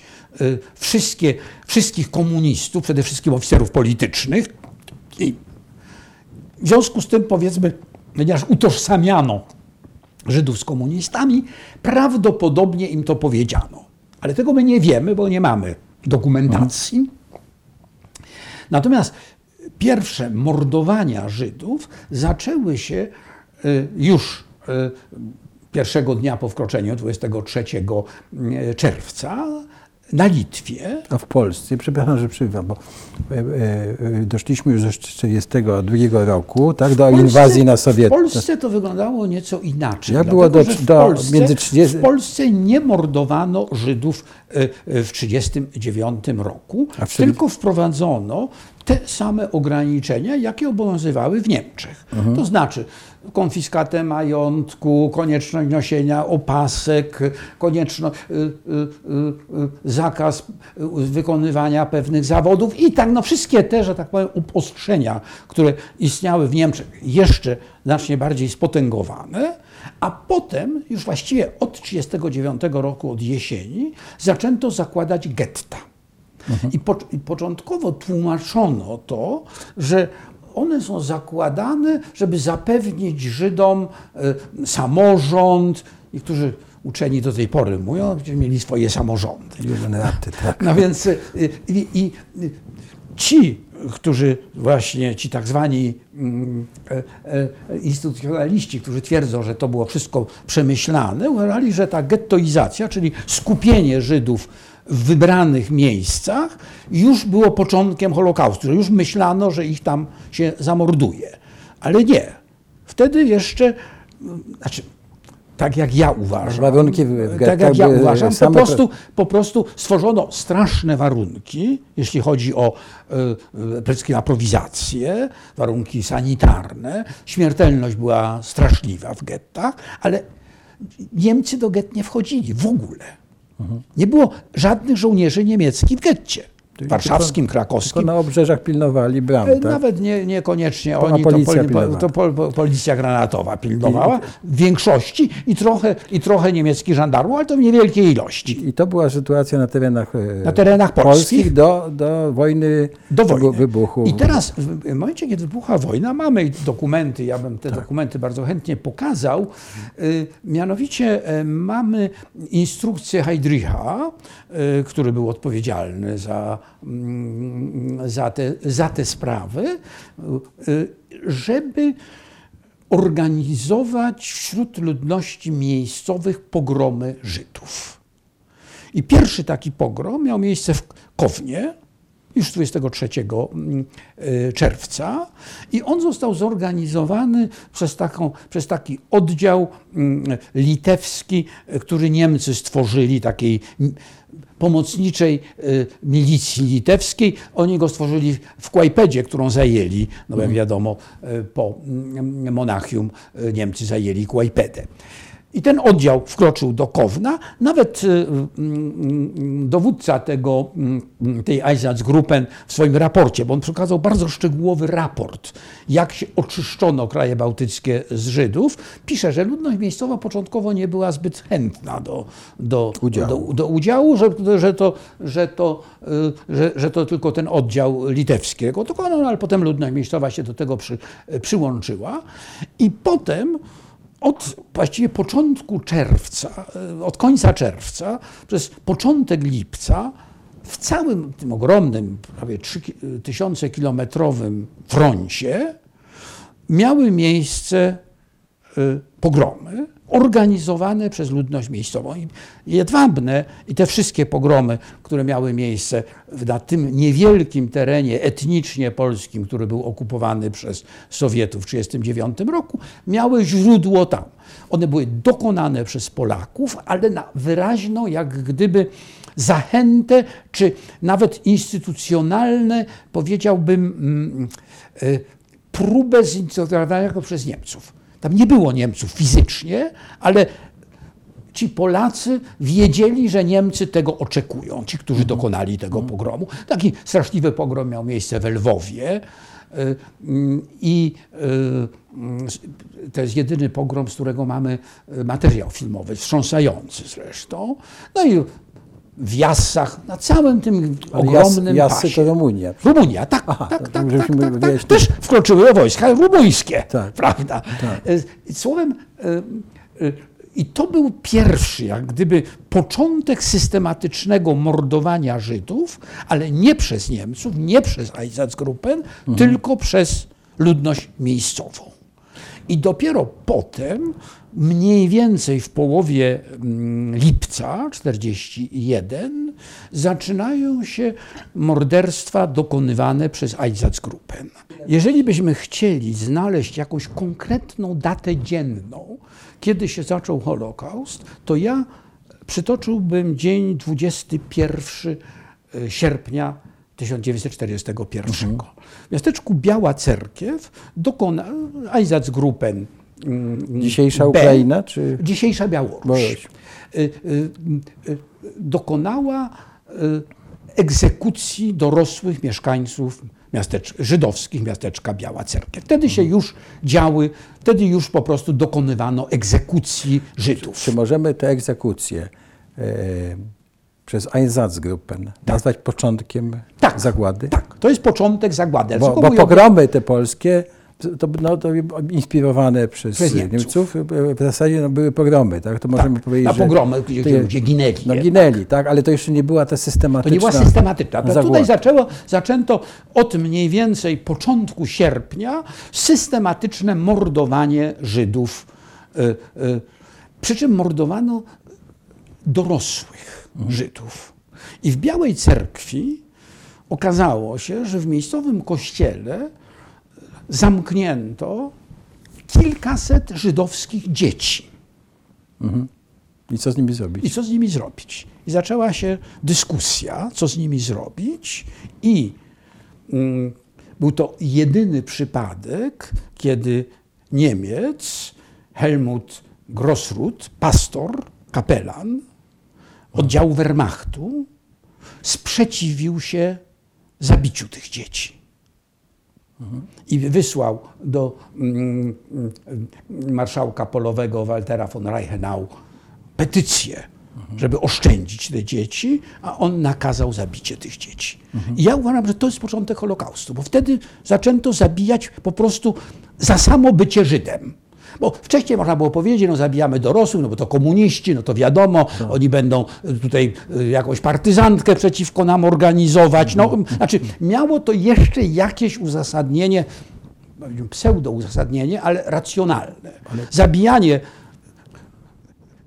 wszystkie, wszystkich komunistów, przede wszystkim oficerów politycznych. I w związku z tym, powiedzmy, ponieważ utożsamiano Żydów z komunistami, prawdopodobnie im to powiedziano. Ale tego my nie wiemy, bo nie mamy dokumentacji. Natomiast pierwsze mordowania Żydów zaczęły się y, już y, pierwszego dnia po wkroczeniu, 23 y, czerwca, na Litwie, A w Polsce, przepraszam, że przerwam, bo e, e, e, doszliśmy już do 1942 roku, tak, do W Polsce- inwazji na W Sowietów. Polsce to wyglądało nieco inaczej. Jak było do- w do- Polsce, między 30 W Polsce nie mordowano Żydów e, e, w 1939 roku, A w tylko wprowadzono te same ograniczenia, jakie obowiązywały w Niemczech. Mhm. To znaczy konfiskatę majątku, konieczność nosienia opasek, konieczność, y, y, y, zakaz wykonywania pewnych zawodów i tak, no wszystkie te, że tak powiem, upostrzenia, które istniały w Niemczech, jeszcze znacznie bardziej spotęgowane, a potem już właściwie od 1939 roku, od jesieni, zaczęto zakładać getta. I, po, I początkowo tłumaczono to, że one są zakładane, żeby zapewnić Żydom e, samorząd. Niektórzy uczeni do tej pory mówią, że mieli swoje samorządy. Tak. No więc y, i, i ci, którzy właśnie, ci tak zwani mm, e, e, instytucjonaliści, którzy twierdzą, że to było wszystko przemyślane, uważali, że ta gettoizacja, czyli skupienie Żydów w wybranych miejscach, już było początkiem Holokaustu, że już myślano, że ich tam się zamorduje. Ale nie. Wtedy jeszcze, znaczy, tak jak ja uważam. Warunki w tak jak ja były uważam, po prostu, po prostu stworzono straszne warunki, jeśli chodzi o e, przede wszystkim aprowizację, warunki sanitarne. Śmiertelność była straszliwa w gettach, ale Niemcy do gett nie wchodzili w ogóle. Nie było żadnych żołnierzy niemieckich w getcie. Warszawskim, Tylko krakowskim. na obrzeżach pilnowali bram, E, tak? Nawet nie, niekoniecznie To oni, to, policja poli, to pol, po- policja granatowa pilnowała w większości i trochę, i trochę niemieckich żandarmów, ale to w niewielkiej ilości. I to była sytuacja na terenach, e, Na terenach polskich do, do wojny, do wojny. wybuchu. I teraz w momencie, kiedy wybucha wojna, mamy dokumenty, ja bym te dokumenty bardzo chętnie pokazał. Y, mianowicie mamy instrukcję Heydricha, który był odpowiedzialny za, za, te, za te sprawy, y, żeby organizować wśród ludności miejscowych pogromy Żydów. I pierwszy taki pogrom miał miejsce w Kownie, już 23 mm, y, czerwca i on został zorganizowany przez, taką, przez taki oddział mm, litewski, y, który Niemcy stworzyli, takiej mm, pomocniczej y, milicji litewskiej. Oni go stworzyli w Kłajpedzie, którą zajęli, no jak wiadomo, y, po mm, Monachium y, Niemcy zajęli Kłajpedę. I ten oddział wkroczył do Kowna. Nawet y, mm, dowódca tego, mm, tej Einsatzgruppen w swoim raporcie, bo on przekazał bardzo szczegółowy raport, jak się oczyszczono kraje bałtyckie z Żydów, pisze, że ludność miejscowa początkowo nie była zbyt chętna do, do, Udziału. do, do udziału, że, że, to, że, to, y, że, że to tylko ten oddział litewskiego dokonał, no, ale potem ludność miejscowa się do tego przy, przyłączyła. I potem od właściwie początku czerwca, e, od końca czerwca, przez początek lipca, w całym tym ogromnym, prawie 3000 kilometrowym froncie miały miejsce y, pogromy organizowane przez ludność miejscową. I Jedwabne i te wszystkie pogromy, które miały miejsce na tym niewielkim terenie etnicznie polskim, który był okupowany przez Sowietów w 1939 roku, miały źródło tam. One były dokonane przez Polaków, ale na wyraźną, jak gdyby zachętę, czy nawet instytucjonalne, powiedziałbym, mm, y, próbę zinicjowania go przez Niemców. Tam nie było Niemców fizycznie, ale ci Polacy wiedzieli, że Niemcy tego oczekują, ci, którzy dokonali tego pogromu. Taki straszliwy pogrom miał miejsce w Lwowie. y, I y, to jest jedyny pogrom, z którego mamy y, materiał filmowy, wstrząsający zresztą. No i w Jassach, na całym tym Ale Jas- ogromnym Jassy pasie. to Rumunia. Rumunia, tak, Aha, tak, to tak, tak, tak, tak. Też wkroczyły wojska rumuńskie, Tak. prawda? Tak. E, Słowem, e, e, i to był pierwszy, jak gdyby, początek systematycznego mordowania Żydów, ale nie przez Niemców, nie przez Einsatzgruppen, Mhm. tylko przez ludność miejscową. I dopiero potem, mniej więcej w połowie mm, lipca 41, zaczynają się morderstwa dokonywane przez Einsatzgruppen. Jeżeli byśmy chcieli znaleźć jakąś konkretną datę dzienną, kiedy się zaczął Holokaust, to ja przytoczyłbym dzień 21 sierpnia 1941. W miasteczku Biała Cerkiew dokona Einsatzgruppen Dzisiejsza B, Ukraina, czy Dzisiejsza Białoruś. Y, y, y, dokonała egzekucji dorosłych mieszkańców miastecz, żydowskich miasteczka Biała Cerkiew. Wtedy się już działy, wtedy już po prostu dokonywano egzekucji Żydów. czy możemy te egzekucje e, przez Einsatzgruppen nazwać początkiem Tak, zagłady? Tak, to jest początek zagłady. Bo, bo pogromy te polskie, to, no, to inspirowane przez, Przez Niemców. Niemców, w zasadzie no, były pogromy, tak? To możemy powiedzieć, na że pogromy, gdzie, to gdzie ludzie ginęli. no, ginęli, tak? Ale to jeszcze nie była ta To systematyczna nie była systematyczna. To zagłada. tutaj zaczęło, zaczęto od mniej więcej początku sierpnia systematyczne mordowanie Żydów. Y, y, Przy czym mordowano dorosłych Żydów. I w Białej Cerkwi okazało się, że w miejscowym kościele zamknięto kilkaset żydowskich dzieci. I co z nimi zrobić? I co z nimi zrobić? I zaczęła się dyskusja, co z nimi zrobić, i mm, był to jedyny przypadek, kiedy Niemiec, Helmut Grossrud, pastor, kapelan oddziału Wehrmachtu, sprzeciwił się zabiciu tych dzieci. I wysłał do mm, mm, marszałka polowego Waltera von Reichenau petycję, żeby oszczędzić te dzieci, a on nakazał zabicie tych dzieci. I ja uważam, że to jest początek Holokaustu, bo wtedy zaczęto zabijać po prostu za samo bycie Żydem. Bo wcześniej można było powiedzieć, no zabijamy dorosłych, no bo to komuniści, no to wiadomo, oni będą tutaj y, jakąś partyzantkę przeciwko nam organizować. No, znaczy, miało to jeszcze jakieś uzasadnienie, pseudo uzasadnienie, ale racjonalne. Zabijanie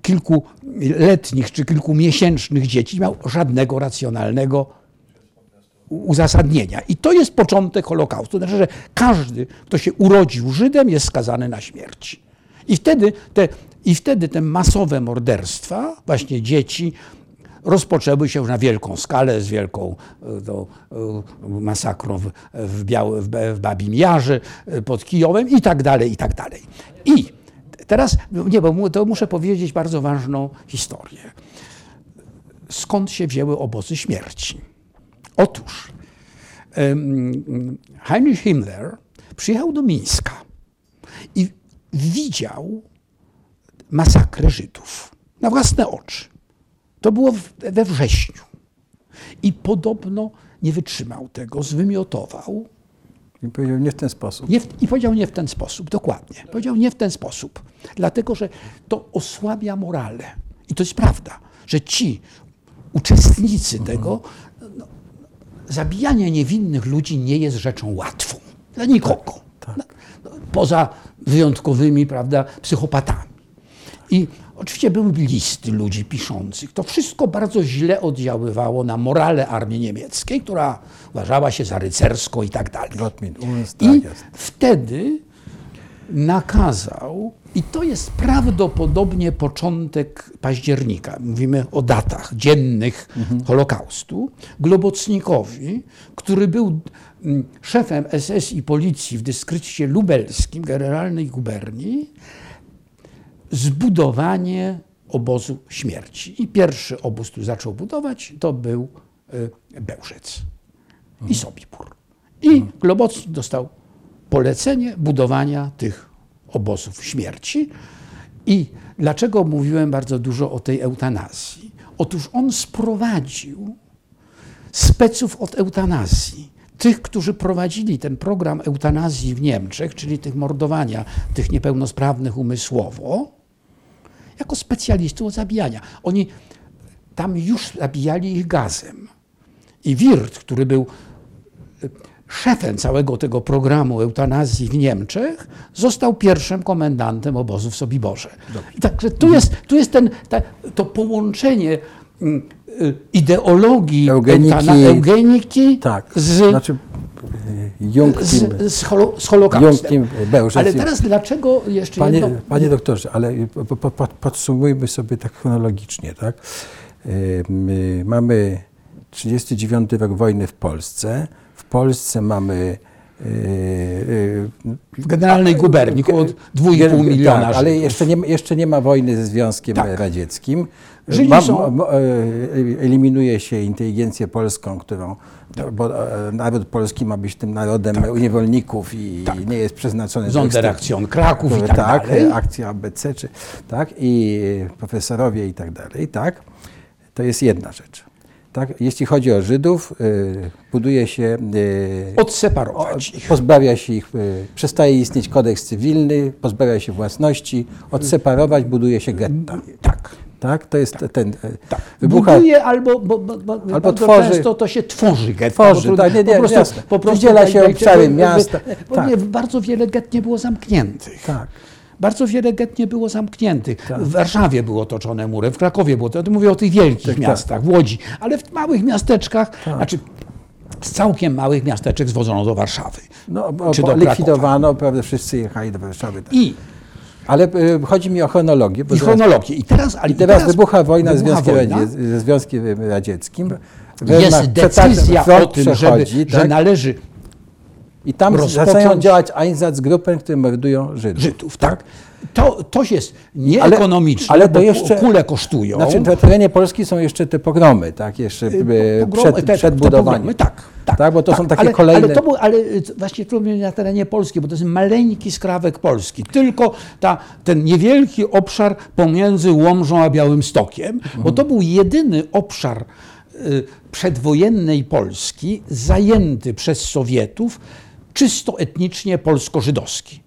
kilkuletnich czy kilkumiesięcznych dzieci nie miał żadnego racjonalnego uzasadnienia. I to jest początek Holokaustu. Znaczy, że każdy, kto się urodził Żydem, jest skazany na śmierć. I wtedy te, i wtedy te masowe morderstwa, właśnie dzieci, rozpoczęły się na wielką skalę z wielką e, to, e, masakrą w, w, Biały, w, Babim Jarze, e, pod Kijowem i tak dalej, i tak dalej. I teraz, nie, bo to muszę powiedzieć bardzo ważną historię. Skąd się wzięły obozy śmierci? Otóż Heinrich Himmler przyjechał do Mińska i widział masakrę Żydów na własne oczy. To było we wrześniu. I podobno nie wytrzymał tego, zwymiotował I powiedział nie w ten sposób. nie w, I powiedział nie w ten sposób, dokładnie. Powiedział nie w ten sposób, dlatego że to osłabia morale. I to jest prawda, że ci uczestnicy tego, no, zabijanie niewinnych ludzi nie jest rzeczą łatwą dla nikogo. No, no, poza wyjątkowymi, prawda, psychopatami. I oczywiście były listy ludzi piszących. To wszystko bardzo źle oddziaływało na morale armii niemieckiej, która uważała się za rycerską i tak dalej. I tak wtedy nakazał, i to jest prawdopodobnie początek października, mówimy o datach dziennych Holokaustu, Globocnikowi, który był mm, szefem SS i policji w dystrykcie lubelskim, generalnej guberni, zbudowanie obozu śmierci. I pierwszy obóz, który zaczął budować, to był y, Bełżec i Sobibór. I Globocnik dostał polecenie budowania tych obozów śmierci. I dlaczego mówiłem bardzo dużo o tej eutanazji? Otóż on sprowadził speców od eutanazji. Tych, którzy prowadzili ten program eutanazji w Niemczech, czyli tych mordowania tych niepełnosprawnych umysłowo, jako specjalistów od zabijania. Oni tam już zabijali ich gazem. I Wirt, który był szefem całego tego programu eutanazji w Niemczech został pierwszym komendantem obozu w Sobiborze. I Także tu jest, tu jest ten, ta, to połączenie mm, y, ideologii Eugeniki. eutana- eugeniki Tak. z, Znaczy, y, Jung z, z, holo, z Holokaustem. Ale teraz dlaczego jeszcze Panie, jedno... panie doktorze, ale po, podsumujmy sobie tak chronologicznie, tak? Y, my Mamy 39 rok wojny w Polsce. W Polsce mamy y, y, W generalnej guberni około 2,5 Wiele- miliona tak, ale jeszcze nie, jeszcze nie ma wojny ze Związkiem Tak. Radzieckim. Ma- są- e, eliminuje się inteligencję polską, którą, bo e, naród polski ma być tym narodem niewolników i nie jest przeznaczony do Sonderaktion Kraków i tak, tak, dalej. akcja ABC, czy, tak, i profesorowie i tak dalej, tak. To jest jedna rzecz. Tak, jeśli chodzi o Żydów, y, buduje się, y, Odseparować ich. pozbawia się ich, y, przestaje istnieć kodeks cywilny, pozbawia się własności, odseparować, buduje się getta. Tak. Tak, to jest ten. y, Tak. Wybucha, Buduje albo, bo, bo, bo, Albo tworzy- często to się tworzy getta. Tworzy, tak, nie, nie, po prostu, jasne. po prostu się tak, obszary tak, miasta, Bo tak. nie, bardzo wiele get nie było zamkniętych. tak. Bardzo wiele get nie było zamkniętych. W Warszawie było otoczone murem, w Krakowie było to. Mówię o tych wielkich Tak, tak. miastach, w Łodzi, ale w małych miasteczkach, znaczy z całkiem małych miasteczek zwożono do Warszawy. No, bo, Czy bo do likwidowano, prawda, wszyscy jechali do Warszawy. Tak. I, Ale y, chodzi mi o chronologię. I chronologię. I teraz, ale I teraz wybucha wojna wybucha Związkiem, wojna. Radzie, ze Związkiem Radzieckim. Jest Wehrmacht decyzja o tym, żeby, przechodzi, że tak? należy I tam rozpocząć- zaczynają działać Einsatzgruppen, które mordują Żydów. Żydów, tak? To, to jest nieekonomiczne, ale ale to bo jeszcze- kule kosztują. Znaczy na terenie Polski są jeszcze te pogromy, tak? Jeszcze e, Pogromy, przed, te- przed budowaniem. pogromy, tak, tak, Tak, bo to są takie ale, kolejne- Ale to był, ale właśnie problem na terenie Polski, bo to jest maleńki skrawek Polski. Tylko ta, ten niewielki obszar pomiędzy Łomżą a Białymstokiem, bo to był jedyny obszar y, przedwojennej Polski zajęty przez Sowietów czysto etnicznie polsko-żydowski.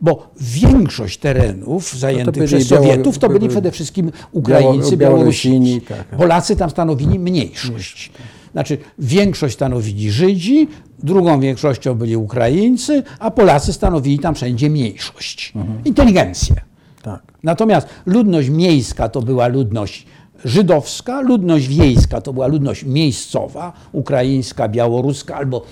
Bo większość terenów zajętych byli przez Sowietów to byli przede wszystkim Ukraińcy, Biało- Białorusini. Białorusini, tak. Polacy tam stanowili mniejszość. Znaczy większość stanowili Żydzi, drugą większością byli Ukraińcy, a Polacy stanowili tam wszędzie mniejszość. Inteligencję. Tak. Natomiast ludność miejska to była ludność żydowska, ludność wiejska to była ludność miejscowa, ukraińska, białoruska albo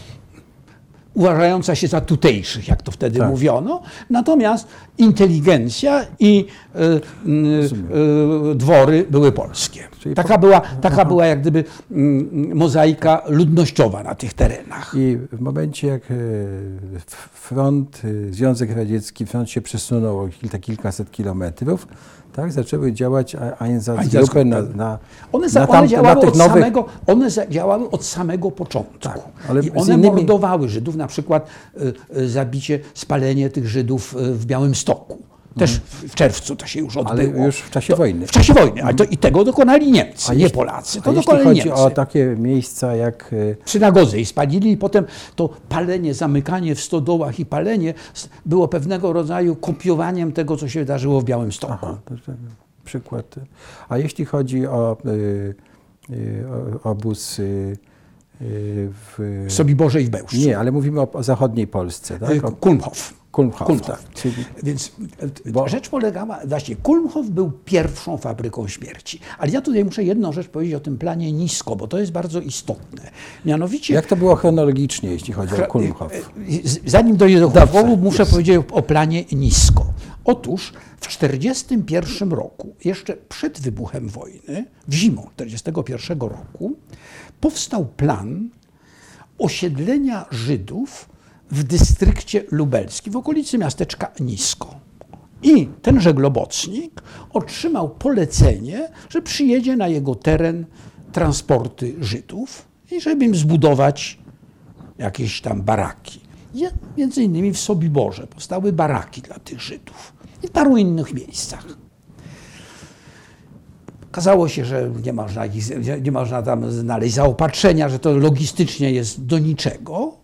uważająca się za tutejszych, jak to wtedy Tak. mówiono. Natomiast inteligencja i y, y, y, dwory były polskie. Czyli Taka była, taka była jak gdyby mozaika ludnościowa na tych terenach. I w momencie, jak e, front, e, Związek Radziecki, front się przesunął o kilka, kilkaset kilometrów, tak, zaczęły działać Einsatzgruppen na, na, One, za, na, one, tam- działały na od nowych... samego, one działały od samego początku. Tak, ale I one innymi- mordowały Żydów, na przykład y, y, zabicie, spalenie tych Żydów y, w Białymstoku. Też w, czerwcu to się już odbyło. Ale już w czasie wojny. W czasie wojny, ale to, i tego dokonali Niemcy, nie jeśli- Polacy. A To jeśli dokonali chodzi Niemcy. o takie miejsca jak... W synagodze i spalili i potem to palenie, zamykanie w stodołach i palenie było pewnego rodzaju kopiowaniem tego, co się wydarzyło w Białymstoku. Aha, to, to przykład. A jeśli chodzi o y, y, obóz y, y, w... W Sobiborze i w Bełżcu. Nie, ale mówimy o, o zachodniej Polsce, tak? O Kulmhof. Kulmhof, Kulmhof. tak. Czyli Więc e, Bo- rzecz polegała, właśnie Kulmhof był pierwszą fabryką śmierci. Ale ja tutaj muszę jedną rzecz powiedzieć o tym planie nisko, bo to jest bardzo istotne. Mianowicie... jak to było chronologicznie, jeśli chodzi o Kulmhof? e, z- Zanim dojdę do Kulmhofu, muszę powiedzieć o, o planie nisko. Otóż w 1941 roku, jeszcze przed wybuchem wojny, w zimą 1941 roku, powstał plan osiedlenia Żydów w dystrykcie lubelskim, w okolicy miasteczka Nisko. I tenże globocnik otrzymał polecenie, że przyjedzie na jego teren transporty Żydów i żeby im zbudować jakieś tam baraki. Między innymi w Sobiborze powstały baraki dla tych Żydów i w paru innych miejscach. Okazało się, że nie można, ich, nie można tam znaleźć zaopatrzenia, że to logistycznie jest do niczego.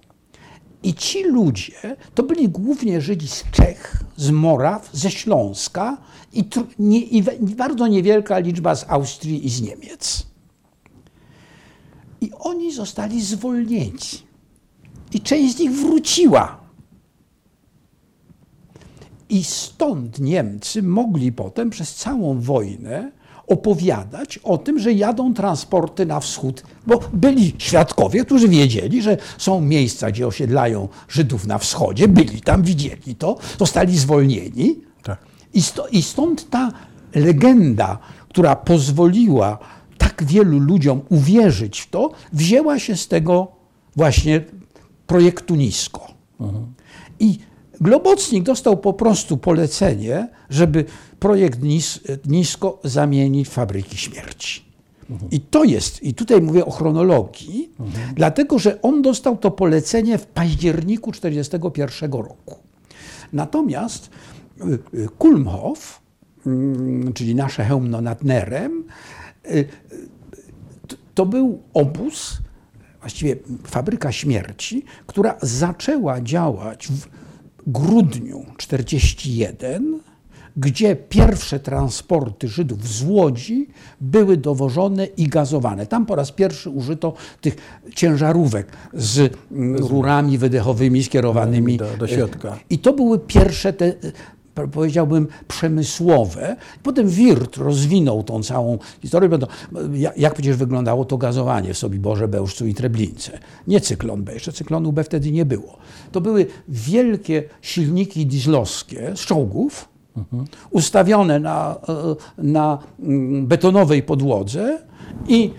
I ci ludzie to byli głównie Żydzi z Czech, z Moraw, ze Śląska i, nie, i bardzo niewielka liczba z Austrii i z Niemiec. I oni zostali zwolnieni. i część z nich wróciła. I stąd Niemcy mogli potem przez całą wojnę opowiadać o tym, że jadą transporty na wschód, bo byli świadkowie, którzy wiedzieli, że są miejsca, gdzie osiedlają Żydów na wschodzie, byli tam, widzieli to, zostali zwolnieni. Tak. I, sto, I stąd ta legenda, która pozwoliła tak wielu ludziom uwierzyć w to, wzięła się z tego właśnie projektu Nisko. I Globocnik dostał po prostu polecenie, żeby projekt Nis, Nisko zamienić w fabryki śmierci. I to jest, i tutaj mówię o chronologii, dlatego że on dostał to polecenie w październiku 1941 roku. Natomiast y, y, Kulmhof, mm, czyli nasze hełmno nad Nerem, y, to był obóz, właściwie fabryka śmierci, która zaczęła działać w grudniu 41, gdzie pierwsze transporty Żydów z Łodzi były dowożone i gazowane. Tam po raz pierwszy użyto tych ciężarówek z mm, rurami wydechowymi skierowanymi Do- do środka. I to były pierwsze te, powiedziałbym, przemysłowe. Potem Wirt rozwinął tą całą historię. Jak, przecież wyglądało to gazowanie w Sobiborze, Bełżcu i Treblince. Nie cyklon B, jeszcze cyklonu B wtedy nie było. To były wielkie silniki dieslowskie z czołgów, ustawione na, e, na mm, betonowej podłodze i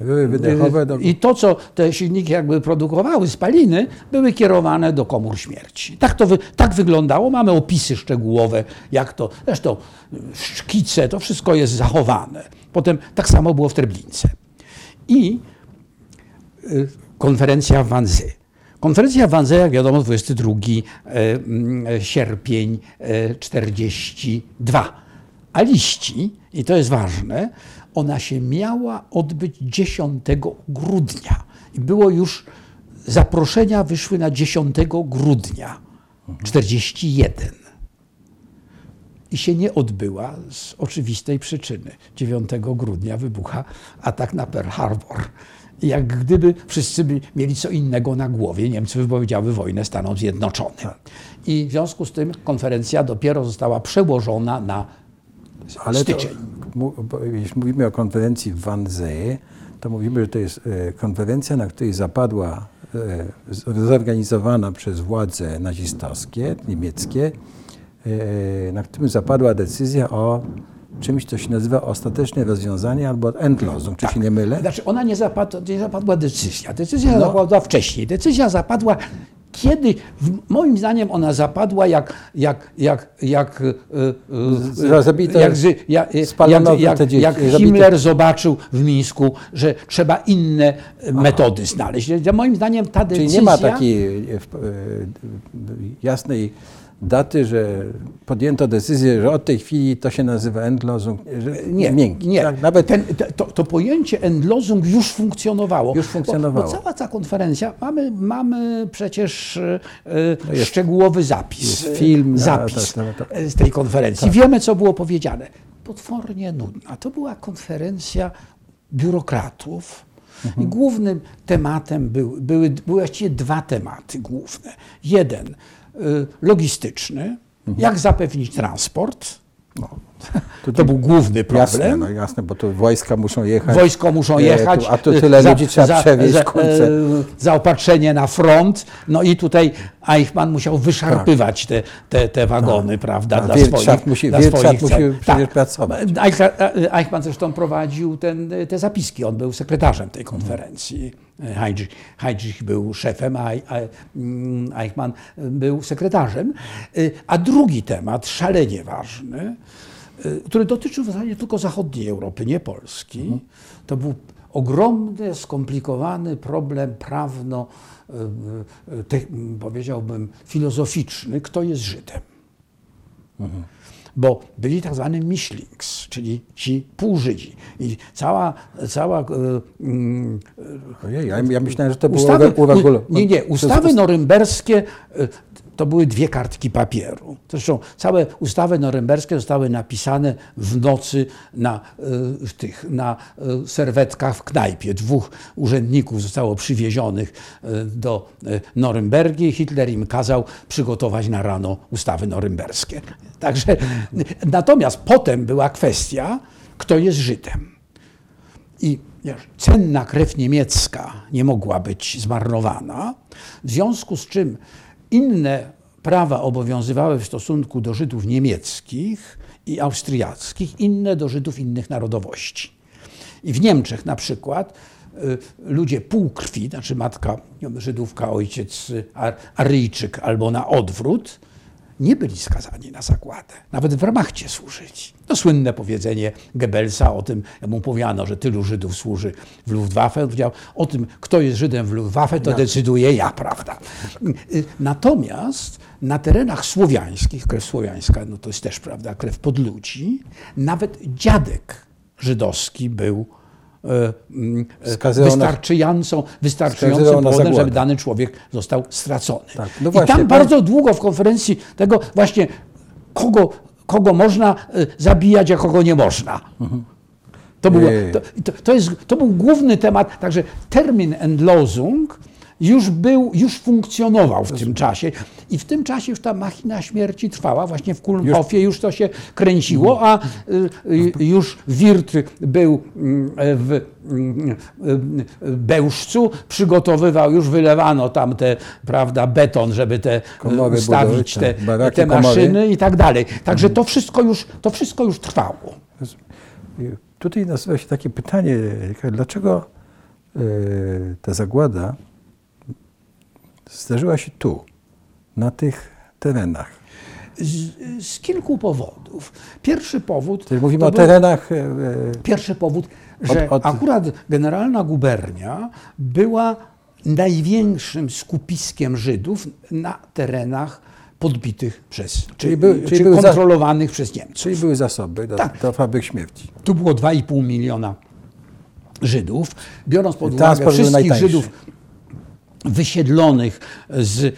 Były wydechowe do... i to, co te silniki jakby produkowały, spaliny, były kierowane do komór śmierci. Tak to wy, tak wyglądało. Mamy opisy szczegółowe, jak to, zresztą y, szkice, to wszystko jest zachowane. Potem tak samo było w Treblince. I y, konferencja w Wannsee. Konferencja w Wannsee, jak wiadomo, 22 e, mm, sierpień e, 42. A liści, i to jest ważne, ona się miała odbyć 10 grudnia. I było już, zaproszenia wyszły na 10 grudnia 41 i się nie odbyła z oczywistej przyczyny. 9 grudnia wybucha atak na Pearl Harbor. Jak gdyby wszyscy by mieli co innego na głowie, Niemcy wypowiedziały wojnę Stanom Zjednoczonym. I w związku z tym konferencja dopiero została przełożona na Ale to, styczeń. bo jeśli mówimy o konferencji w Wannsee, to mówimy, że to jest e, konferencja, na której zapadła, e, zorganizowana przez władze nazistowskie, niemieckie, e, na którym zapadła decyzja o czymś, co się nazywa ostateczne rozwiązanie albo Endlosung, czy się nie mylę? Znaczy ona nie, zapadła, nie zapadła decyzja. Decyzja No. zapadła wcześniej. Decyzja zapadła kiedy, moim zdaniem ona zapadła jak, jak, jak, jak, e, e, zabito- jak, z- jak, jak, jak, jak Himmler zobaczył w Mińsku, że trzeba inne e, metody znaleźć. Moim zdaniem ta Czyli decyzja... nie ma takiej e, e, jasnej daty, że podjęto decyzję, że od tej chwili to się nazywa Endlosung, że Nie, miękki. nie. Tak, nawet Ten, te- to, to pojęcie endlosung już funkcjonowało. Już funkcjonowało. Bo, bo cała ta konferencja, mamy, mamy przecież e, szczegółowy zapis. e, film, zapis tak, tak, tak. e, z tej konferencji. Wiemy, co było powiedziane. Potwornie nudna. To była konferencja biurokratów. I głównym tematem był, były, były właściwie dwa tematy główne. Jeden y, logistyczny, jak zapewnić transport. to, To był główny problem. jasne, no jasne, bo to wojska muszą jechać. Wojsko muszą E, jechać. tu- a tu tyle ludzi trzeba przewieźć, za, e, zaopatrzenie na front. No i tutaj Eichmann musiał wyszarpywać te, te, te wagony, prawda, Tak, dla Wirtschaft swoich musi- dla swoich musi przecież pracować. E, Eichmann zresztą prowadził ten, te zapiski. On był sekretarzem tej konferencji. Heydrich, Heydrich był szefem, a a, mm, Eichmann był sekretarzem. Y, A drugi temat, szalenie ważny, y, który dotyczył w zasadzie tylko zachodniej Europy, nie Polski. To był ogromny, skomplikowany problem prawno, y, te, powiedziałbym, filozoficzny, kto jest Żydem. Bo byli tak zwani Mischlings, czyli ci półżydzi. I cała, cała y, mm, Ojej, ja, ja myślałem, że to było ustawy, nie, nie, ustawy norymberskie y, to były dwie kartki papieru. Zresztą całe ustawy norymberskie zostały napisane w nocy na, y, w tych, na y, serwetkach w knajpie. Dwóch urzędników zostało przywiezionych y, do Norymbergi Hitler im kazał przygotować na rano ustawy norymberskie. Także, natomiast potem była kwestia, kto jest Żydem. I cenna krew niemiecka nie mogła być zmarnowana, w związku z czym inne prawa obowiązywały w stosunku do Żydów niemieckich i austriackich, inne do Żydów innych narodowości. I w Niemczech na przykład y, ludzie półkrwi, znaczy matka Żydówka, ojciec Ar- Aryjczyk albo na odwrót, nie byli skazani na zagładę, nawet w Wehrmachcie służyć. To słynne powiedzenie Goebbelsa o tym, jak mu powiano, że tylu Żydów służy w Luftwaffe, on powiedział, o tym, kto jest Żydem w Luftwaffe, to decyduje ja, prawda. Y, Natomiast na terenach słowiańskich, krew słowiańska, no to jest też, prawda, krew podludzi, nawet dziadek żydowski był Wskazywał na- wystarczającą, wystarczającym wskazywał powodem, żeby dany człowiek został stracony. Tak, no I właśnie, tam pan- bardzo długo w konferencji tego właśnie, kogo, kogo można e, zabijać, a kogo nie można. To, było, to, to, jest, to był główny temat, także termin Endlosung już był, już funkcjonował w tym czasie i w tym czasie już ta machina śmierci trwała, właśnie w Kulmhofie już to się kręciło, a y, y, już Wirt był mm, w mm, y, Bełżcu, przygotowywał, już wylewano tam te, prawda, beton, żeby te Komory y, stawić budowy, te, baraki, te komory. maszyny i tak dalej. Także to wszystko już, to wszystko już trwało. Tutaj nasuwa się takie pytanie, dlaczego ta zagłada zdarzyła się tu, na tych terenach? Z, z kilku powodów. Pierwszy powód. Czyli mówimy o był- terenach, e, e, Pierwszy powód, że od- akurat generalna gubernia była największym skupiskiem Żydów na terenach podbitych przez, czy, Czyli był- czyli czy był za- kontrolowanych przez Niemców. czyli były zasoby do, Tak. do fabryk śmierci. Tu było 2,5 miliona Żydów. Biorąc pod uwagę wszystkich. Żydów wysiedlonych z y,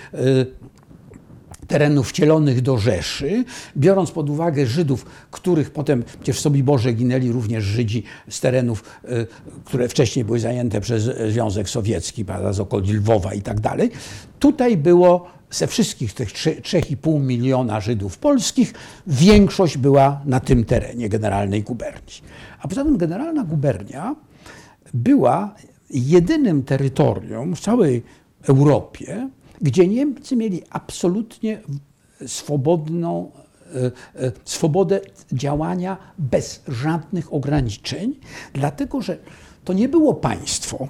terenów wcielonych do Rzeszy, biorąc pod uwagę Żydów, których potem przecież w Sobiborze ginęli również Żydzi z terenów, y, które wcześniej były zajęte przez Związek Sowiecki, z okolic Lwowa i tak dalej. Tutaj było ze wszystkich tych trze- 3,5 miliona Żydów polskich, większość była na tym terenie Generalnej Guberni. A poza tym Generalna Gubernia była jedynym terytorium w całej Europie, gdzie Niemcy mieli absolutnie swobodną, e, e, swobodę działania bez żadnych ograniczeń, dlatego że to nie było państwo.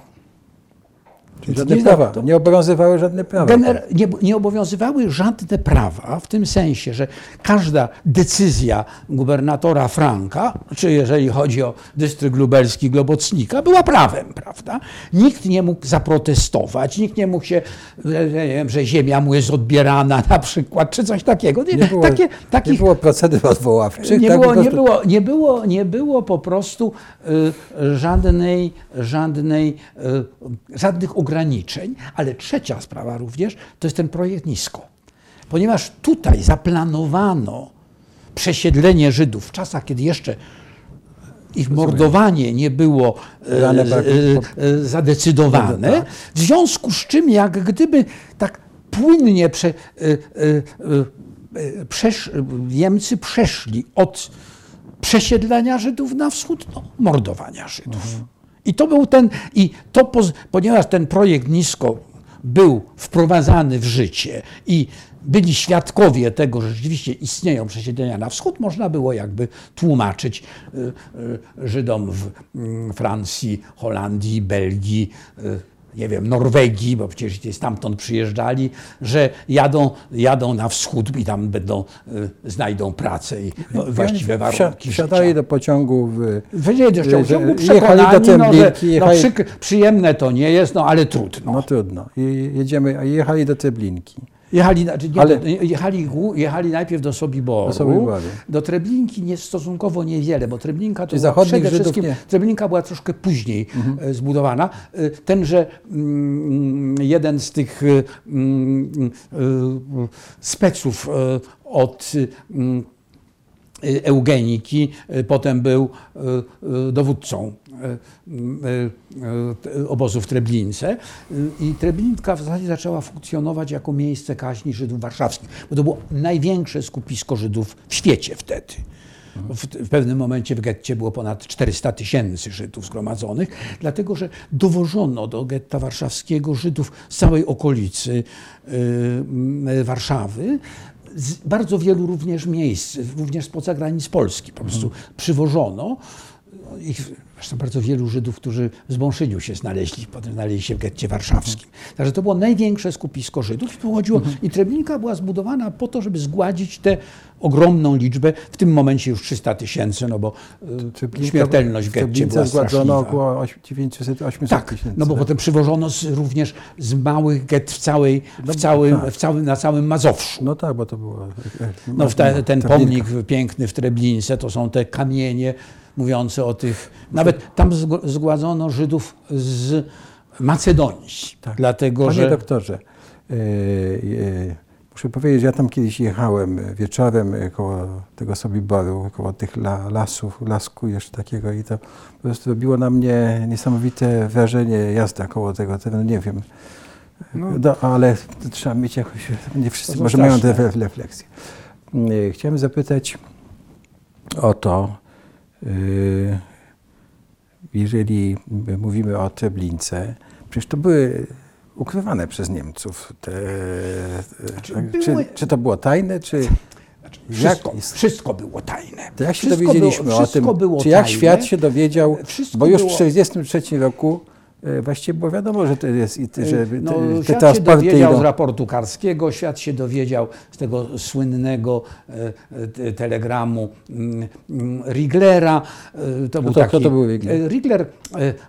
Czyli żadne Nie, prawa, nie obowiązywały żadne prawa. Nie, nie obowiązywały żadne prawa w tym sensie, że każda decyzja gubernatora Franka, czy jeżeli chodzi o dystrykt lubelski Globocnika, była prawem, prawda? Nikt nie mógł zaprotestować, nikt nie mógł się, że, nie wiem, że ziemia mu jest odbierana na przykład, czy coś takiego. Nie, Nie było, takie, nie takich, było procedur odwoławczych. nie, tak było, po nie, prostu- było, nie, było, nie było po prostu y, żadnej, żadnej, y, żadnych ograniczeń. Ale trzecia sprawa również to jest ten projekt nisko. Ponieważ tutaj zaplanowano przesiedlenie Żydów w czasach, kiedy jeszcze ich mordowanie nie było e, e, e, zadecydowane, tak. w związku z czym jak gdyby tak płynnie prze, przesz, Niemcy przeszli od przesiedlenia Żydów na wschód do mordowania Żydów. I to był ten, i to, ponieważ ten projekt nisko był wprowadzany w życie i byli świadkowie tego, że rzeczywiście istnieją przesiedlenia na wschód, można było jakby tłumaczyć y, y, Żydom w mm, Francji, Holandii, Belgii, y, nie wiem, Norwegii, bo przecież stamtąd przyjeżdżali, że jadą, jadą na wschód i tam będą, y, znajdą pracę i no, właściwe warunki Wsiadali do pociągu w, Wyjdzie do że ciągu jechali przekonani, do no, że no, jechali- przyk- przyjemne to nie jest, no ale trudno. No trudno. I jedziemy, a jechali do Treblinki. Jechali, znaczy nie, Ale- jechali, jechali najpierw do Sobiboru, Do Sobiboru. do Treblinki nie, stosunkowo niewiele, bo Treblinka to była przede Żydów wszystkim, nie. Treblinka była troszkę później e, zbudowana. E, Tenże mm, jeden z tych e, mm, speców od mm, eugeniki, potem był dowódcą obozu w Treblince E, i Treblinka w zasadzie zaczęła funkcjonować jako miejsce kaźni Żydów warszawskich, bo to było największe skupisko Żydów w świecie wtedy. W, w pewnym momencie w getcie było ponad 400 tysięcy Żydów zgromadzonych, dlatego że dowożono do getta warszawskiego Żydów z całej okolicy y, y, Warszawy, z bardzo wielu również miejsc, również spoza granic Polski. Po prostu przywożono ich zresztą bardzo wielu Żydów, którzy z Bąszyniu się znaleźli, potem znaleźli się w getcie warszawskim. Także to było największe skupisko Żydów i tu chodziło, i Treblinka była zbudowana po to, żeby zgładzić tę ogromną liczbę, w tym momencie już 300 tysięcy, no bo y, Treblinka- śmiertelność w getcie była zgładzono około 900-800 Tak, tysięcy. no bo tak? potem przywożono z, również z małych get w, całej, No, w całym, tak. w całym, na całym Mazowszu. No tak, bo to było... No, w te, ten Treblinka. pomnik piękny w Treblince to są te kamienie mówiące o tych. Nawet tam zg- zgładzono Żydów z Macedonii. Tak. Dlatego, Panie że. doktorze, e, e, muszę powiedzieć, że ja tam kiedyś jechałem wieczorem e, koło tego Sobiboru, koło tych la, lasów, lasku jeszcze takiego i to po prostu robiło na mnie niesamowite wrażenie jazda koło tego, tego nie wiem. No, ale to trzeba mieć jakoś, nie wszyscy może mają te refleksje. Chciałem zapytać o to, jeżeli mówimy o Treblince, przecież to były ukrywane przez Niemców. Te, Znaczy, tak, były- czy, czy to było tajne, czy Wszystko, jak, wszystko było tajne. to jak się wszystko dowiedzieliśmy było, o wszystko tym? Czy jak tajne. świat się dowiedział? Wszystko Bo już w było- 1943 roku właściwie było wiadomo, że to jest, że te, No, te świat się dowiedział idą. z raportu karskiego, świat się dowiedział z tego słynnego e, e, telegramu mm, mm, Riglera. E, To był to- taki, kto to był Rigler? E, Rigler e,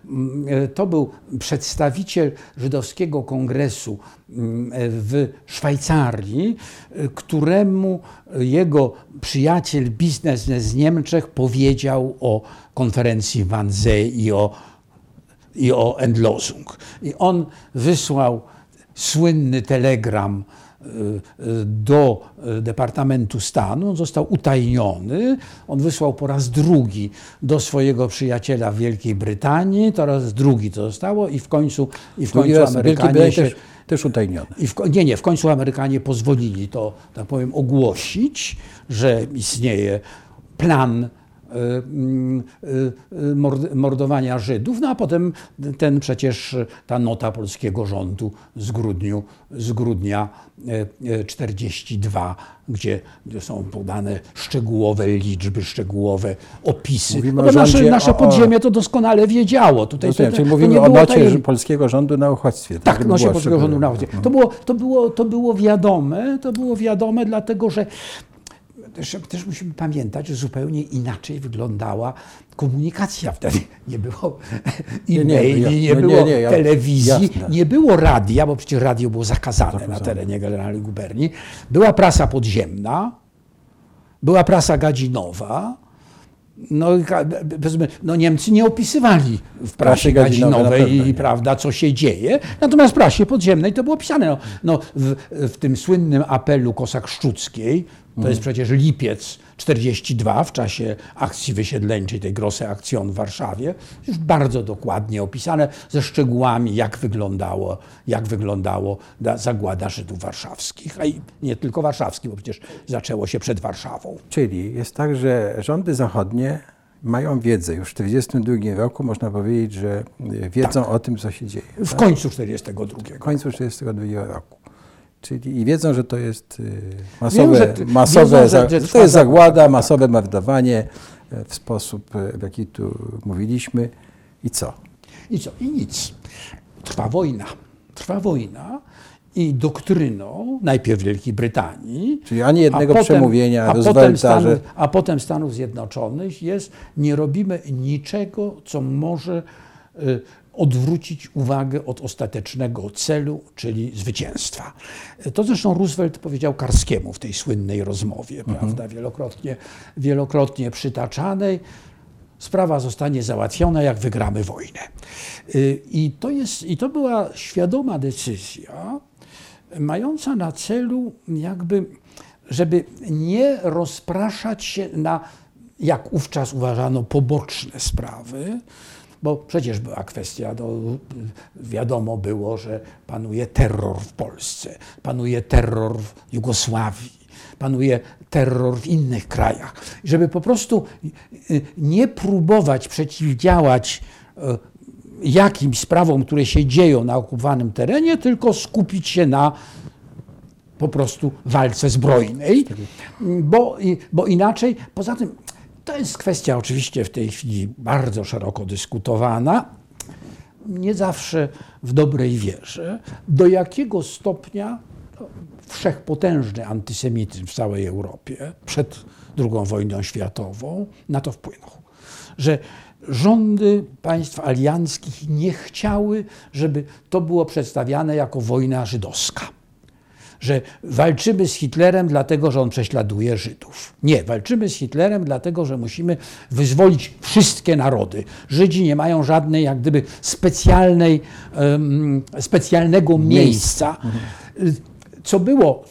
mm, e, to był przedstawiciel żydowskiego kongresu mm, e, w Szwajcarii, e, któremu jego przyjaciel biznes z Niemczech powiedział o konferencji w Wannsee i o i o Endlosung. I on wysłał słynny telegram y, y, do y, Departamentu Stanu, on został utajniony, on wysłał po raz drugi do swojego przyjaciela w Wielkiej Brytanii, to raz drugi to zostało i w końcu, i w końcu Amerykanie się... też, też utajnione. I w, nie, nie, w końcu Amerykanie pozwolili to, tak powiem, ogłosić, że istnieje plan y, y, y, mord- mordowania Żydów, no a potem ten przecież ta nota polskiego rządu z, grudniu, z grudnia y, y, 42, gdzie są podane szczegółowe liczby, szczegółowe opisy. Mówimy No nasze, nasze o- podziemie to doskonale wiedziało. Tutaj Rozumiem, to, czyli to mówimy o nocie tajem- polskiego rządu na uchodźstwie. tak, nosie było polskiego rządu na uchodźstwie. To było, to, było, to było wiadome, to było wiadome, dlatego że też, też musimy pamiętać, że zupełnie inaczej wyglądała komunikacja wtedy. Nie było e-maili, ja- nie, nie, było telewizji, nie było radia, bo przecież radio było zakazane, na terenie Generalnej Guberni. Była prasa podziemna, była prasa gadzinowa. No, no Niemcy nie opisywali w prasie pewno i prawda, co się dzieje. Natomiast w prasie podziemnej to było pisane. No, no, w, w tym słynnym apelu Kosak Szczuckiej, to jest przecież lipiec 42 w czasie akcji wysiedleńczej, tej Grosse Aktion w Warszawie, już bardzo dokładnie opisane ze szczegółami, jak wyglądało, jak wyglądało da- zagłada Żydów warszawskich, a i nie tylko warszawskich, bo przecież zaczęło się przed Warszawą. Czyli jest tak, że rządy zachodnie mają wiedzę. Już w 1942 roku można powiedzieć, że wiedzą Tak. o tym, co się dzieje. W tak? końcu 42. W końcu 1942 roku. Czyli i wiedzą, że to jest y, masowe, że t- masowe wiedzą, że- że to jest zagłada, tak. masowe mordowanie e, w sposób, e, w jaki tu mówiliśmy. I co? I co? I nic. Trwa wojna. Trwa wojna i doktryną najpierw Wielkiej Brytanii, Czyli ani jednego przemówienia a potem, Stanów, że a potem Stanów Zjednoczonych jest nie robimy niczego, co może y, odwrócić uwagę od ostatecznego celu, czyli zwycięstwa. To zresztą Roosevelt powiedział Karskiemu w tej słynnej rozmowie, prawda, wielokrotnie, wielokrotnie przytaczanej. Sprawa zostanie załatwiona, jak wygramy wojnę. Y, I to, jest, I to była świadoma decyzja, mająca na celu jakby, żeby nie rozpraszać się na, jak wówczas uważano, poboczne sprawy, bo przecież była kwestia, no, wiadomo było, że panuje terror w Polsce, panuje terror w Jugosławii, panuje terror w innych krajach. Żeby po prostu y, nie próbować przeciwdziałać y, jakimś sprawom, które się dzieją na okupowanym terenie, tylko skupić się na po prostu walce zbrojnej, bo, bo inaczej, poza tym to jest kwestia oczywiście w tej chwili bardzo szeroko dyskutowana, nie zawsze w dobrej wierze, do jakiego stopnia wszechpotężny antysemityzm w całej Europie przed II wojną światową na to wpłynął. Że rządy państw alianckich nie chciały, żeby to było przedstawiane jako wojna żydowska że walczymy z Hitlerem dlatego, że on prześladuje Żydów. Nie, walczymy z Hitlerem dlatego, że musimy wyzwolić wszystkie narody. Żydzi nie mają żadnej, jak gdyby, specjalnej, um, specjalnego miejsca. Co było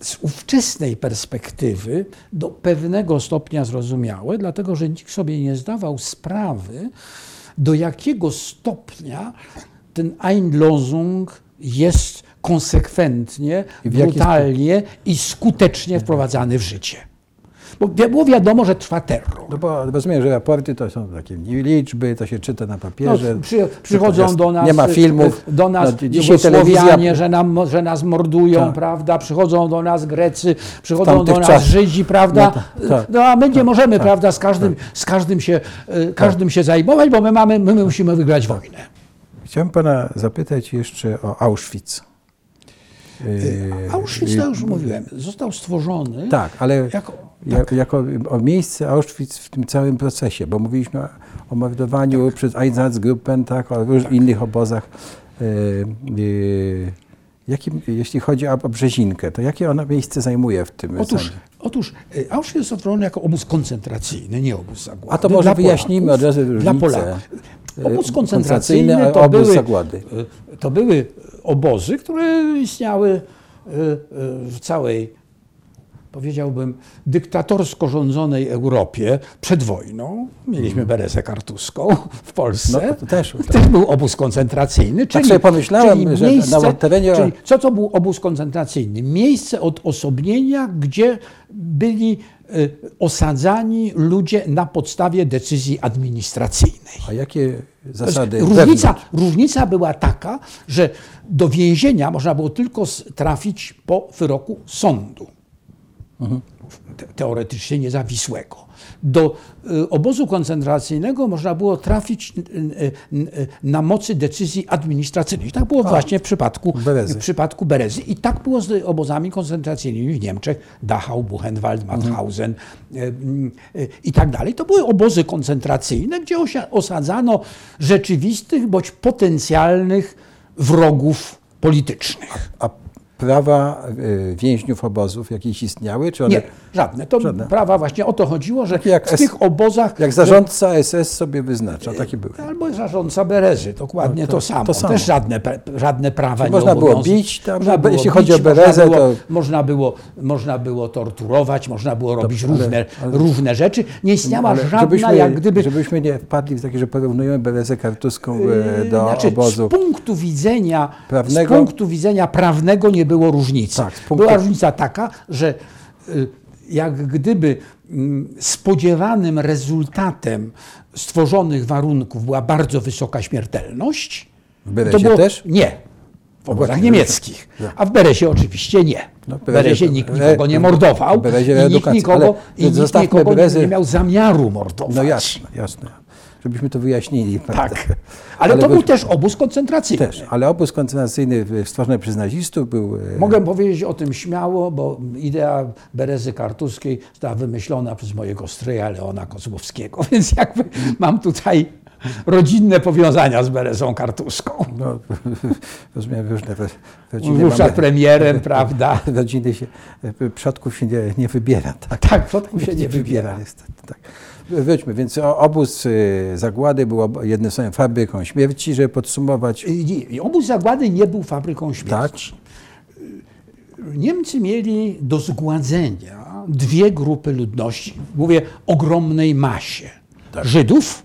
z ówczesnej perspektywy do pewnego stopnia zrozumiałe, dlatego że nikt sobie nie zdawał sprawy, do jakiego stopnia ten Einlosung jest konsekwentnie, I brutalnie i skutecznie wprowadzany w życie. Bo było wiadomo, że trwa terror. No bo rozumiem, że raporty to są takie liczby, to się czyta na papierze. No, przy, przychodzą do nas, nie ma filmów. do nas no, dzisiaj telewizja... że, nam, że nas mordują, tak. prawda? Przychodzą do nas Grecy, przychodzą do nas czas... Żydzi, prawda? No, to, to, no a my nie możemy, tak, prawda, z każdym, tak. z każdym, się, e, każdym się zajmować, bo my, mamy, my musimy wygrać wojnę. Chciałem pana zapytać jeszcze o Auschwitz. Yy, Auschwitz, to już mówiłem, został stworzony. Tak, ale jako, tak. jako o miejsce Auschwitz w tym całym procesie, bo mówiliśmy o mordowaniu tak. przez Einsatzgruppen, tak, o tak. innych obozach. Yy, yy, jakim, jeśli chodzi o Brzezinkę, to jakie ona miejsce zajmuje w tym Otóż, otóż Auschwitz jest stworzony jako obóz koncentracyjny, nie obóz zagłady. A to może wyjaśnijmy od razu różnicę. Dla Polaków. Obóz koncentracyjny to, obóz były, zagłady. to były obozy, które istniały e, e, w całej, powiedziałbym, dyktatorsko rządzonej Europie przed wojną. Mieliśmy mhm. Berezę Kartuską w Polsce. No, też, to też był obóz koncentracyjny. Tak czyli, tak sobie pomyślałem, czyli że miejsce, na terenie... Czyli co to był obóz koncentracyjny? Miejsce odosobnienia, gdzie byli Y, osadzani ludzie na podstawie decyzji administracyjnej. A jakie zasady? Różnica, różnica była taka, że do więzienia można było tylko trafić po wyroku sądu. Mhm. Teoretycznie niezawisłego do y, obozu koncentracyjnego można było trafić y, y, na mocy decyzji administracyjnej. Tak było A, właśnie w przypadku Berezy. w przypadku Berezy. I tak było z obozami koncentracyjnymi w Niemczech, Dachau, Buchenwald, mhm. Mauthausen mhm. i tak dalej. To były obozy koncentracyjne, gdzie osadzano rzeczywistych bądź potencjalnych wrogów politycznych. A prawa y, więźniów obozów jakieś istniały? Czy one... Nie, żadne. To żadne. prawa właśnie o to chodziło, że jak w tych obozach... Jak zarządca SS sobie wyznacza, takie były. Albo zarządca Berezy, dokładnie no to, to, samo. to, samo. Też żadne, żadne prawa Czy nie Można było bić, tam, można było jeśli bić, chodzi o Berezę, można było, to... Można było, można było torturować, można było robić ale, różne, ale, różne rzeczy. Nie istniała żadna, żebyśmy, jak gdyby... Żebyśmy nie wpadli w takie, że porównujemy Berezę Kartuską e, do znaczy, obozu. Z punktu widzenia prawnego, z punktu widzenia prawnego nie było różnicy. Tak, punktu... Była różnica taka, że y, jak gdyby mm, spodziewanym rezultatem stworzonych warunków była bardzo wysoka śmiertelność. W Berezie było... też? Nie. W obozach niemieckich. A w Berezie oczywiście nie. No, w Berezie nikt nikogo nie mordował. I nikt nikogo, i nikt nikogo nie miał zamiaru mordować. No jasne, jasne żebyśmy to wyjaśnili. Tak, ale, ale to był też obóz koncentracyjny. Też, ale obóz koncentracyjny stworzony przez nazistów był... E, Mogę powiedzieć o tym śmiało, bo idea Berezy Kartuskiej została wymyślona przez mojego stryja Leona Kozłowskiego, więc jakby mam tutaj rodzinne powiązania z Beresą Kartuską. No, rozumiem, różne ro- rodziny Wówczas mamy- premierem, prawda? Rodziny się, przodków się nie, nie wybiera, tak? Tak, przodków się nie wybiera. niestety, tak. Wróćmy, więc obóz y, zagłady był jednym słowem fabryką śmierci, żeby podsumować. Nie, obóz zagłady nie był fabryką śmierci. Niemcy mieli do zgładzenia dwie grupy ludności. Mówię ogromnej masie. Żydów,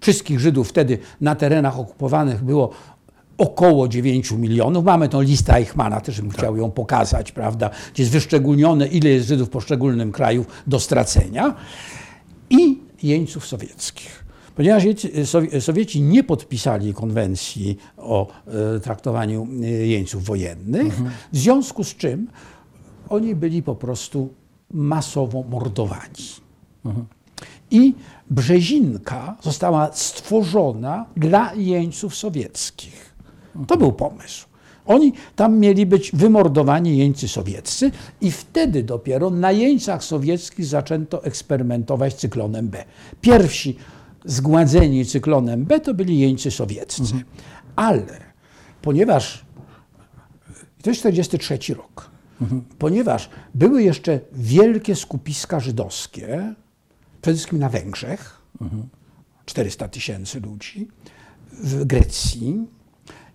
wszystkich Żydów wtedy na terenach okupowanych było około 9 milionów. Mamy tą listę Eichmana, też bym chciał ją pokazać, prawda, gdzie jest wyszczególnione, ile jest Żydów w poszczególnym kraju do stracenia. I jeńców sowieckich. Ponieważ Jeńcy- Sowie- Sowieci nie podpisali konwencji o e, traktowaniu e, jeńców wojennych, w związku z czym oni byli po prostu masowo mordowani. I Brzezinka została stworzona dla jeńców sowieckich. To był pomysł. Oni tam mieli być wymordowani jeńcy sowieccy i wtedy dopiero na jeńcach sowieckich zaczęto eksperymentować cyklonem B. Pierwsi zgładzeni cyklonem B to byli jeńcy sowieccy. Ale ponieważ to jest 43 rok. Ponieważ były jeszcze wielkie skupiska żydowskie, przede wszystkim na Węgrzech, 400 tysięcy ludzi, w Grecji,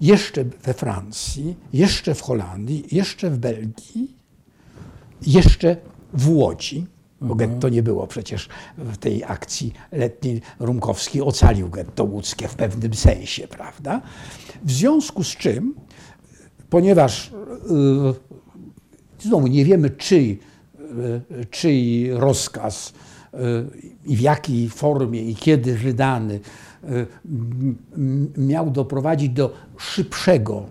jeszcze we Francji, jeszcze w Holandii, jeszcze w Belgii, jeszcze w Łodzi, bo getto nie było przecież w tej akcji letniej. Rumkowski ocalił getto łódzkie w pewnym sensie, prawda? W związku z czym, ponieważ yy, znowu nie wiemy czyj, yy, czyj rozkaz i w jakiej formie i kiedy wydany m- miał doprowadzić do szybszego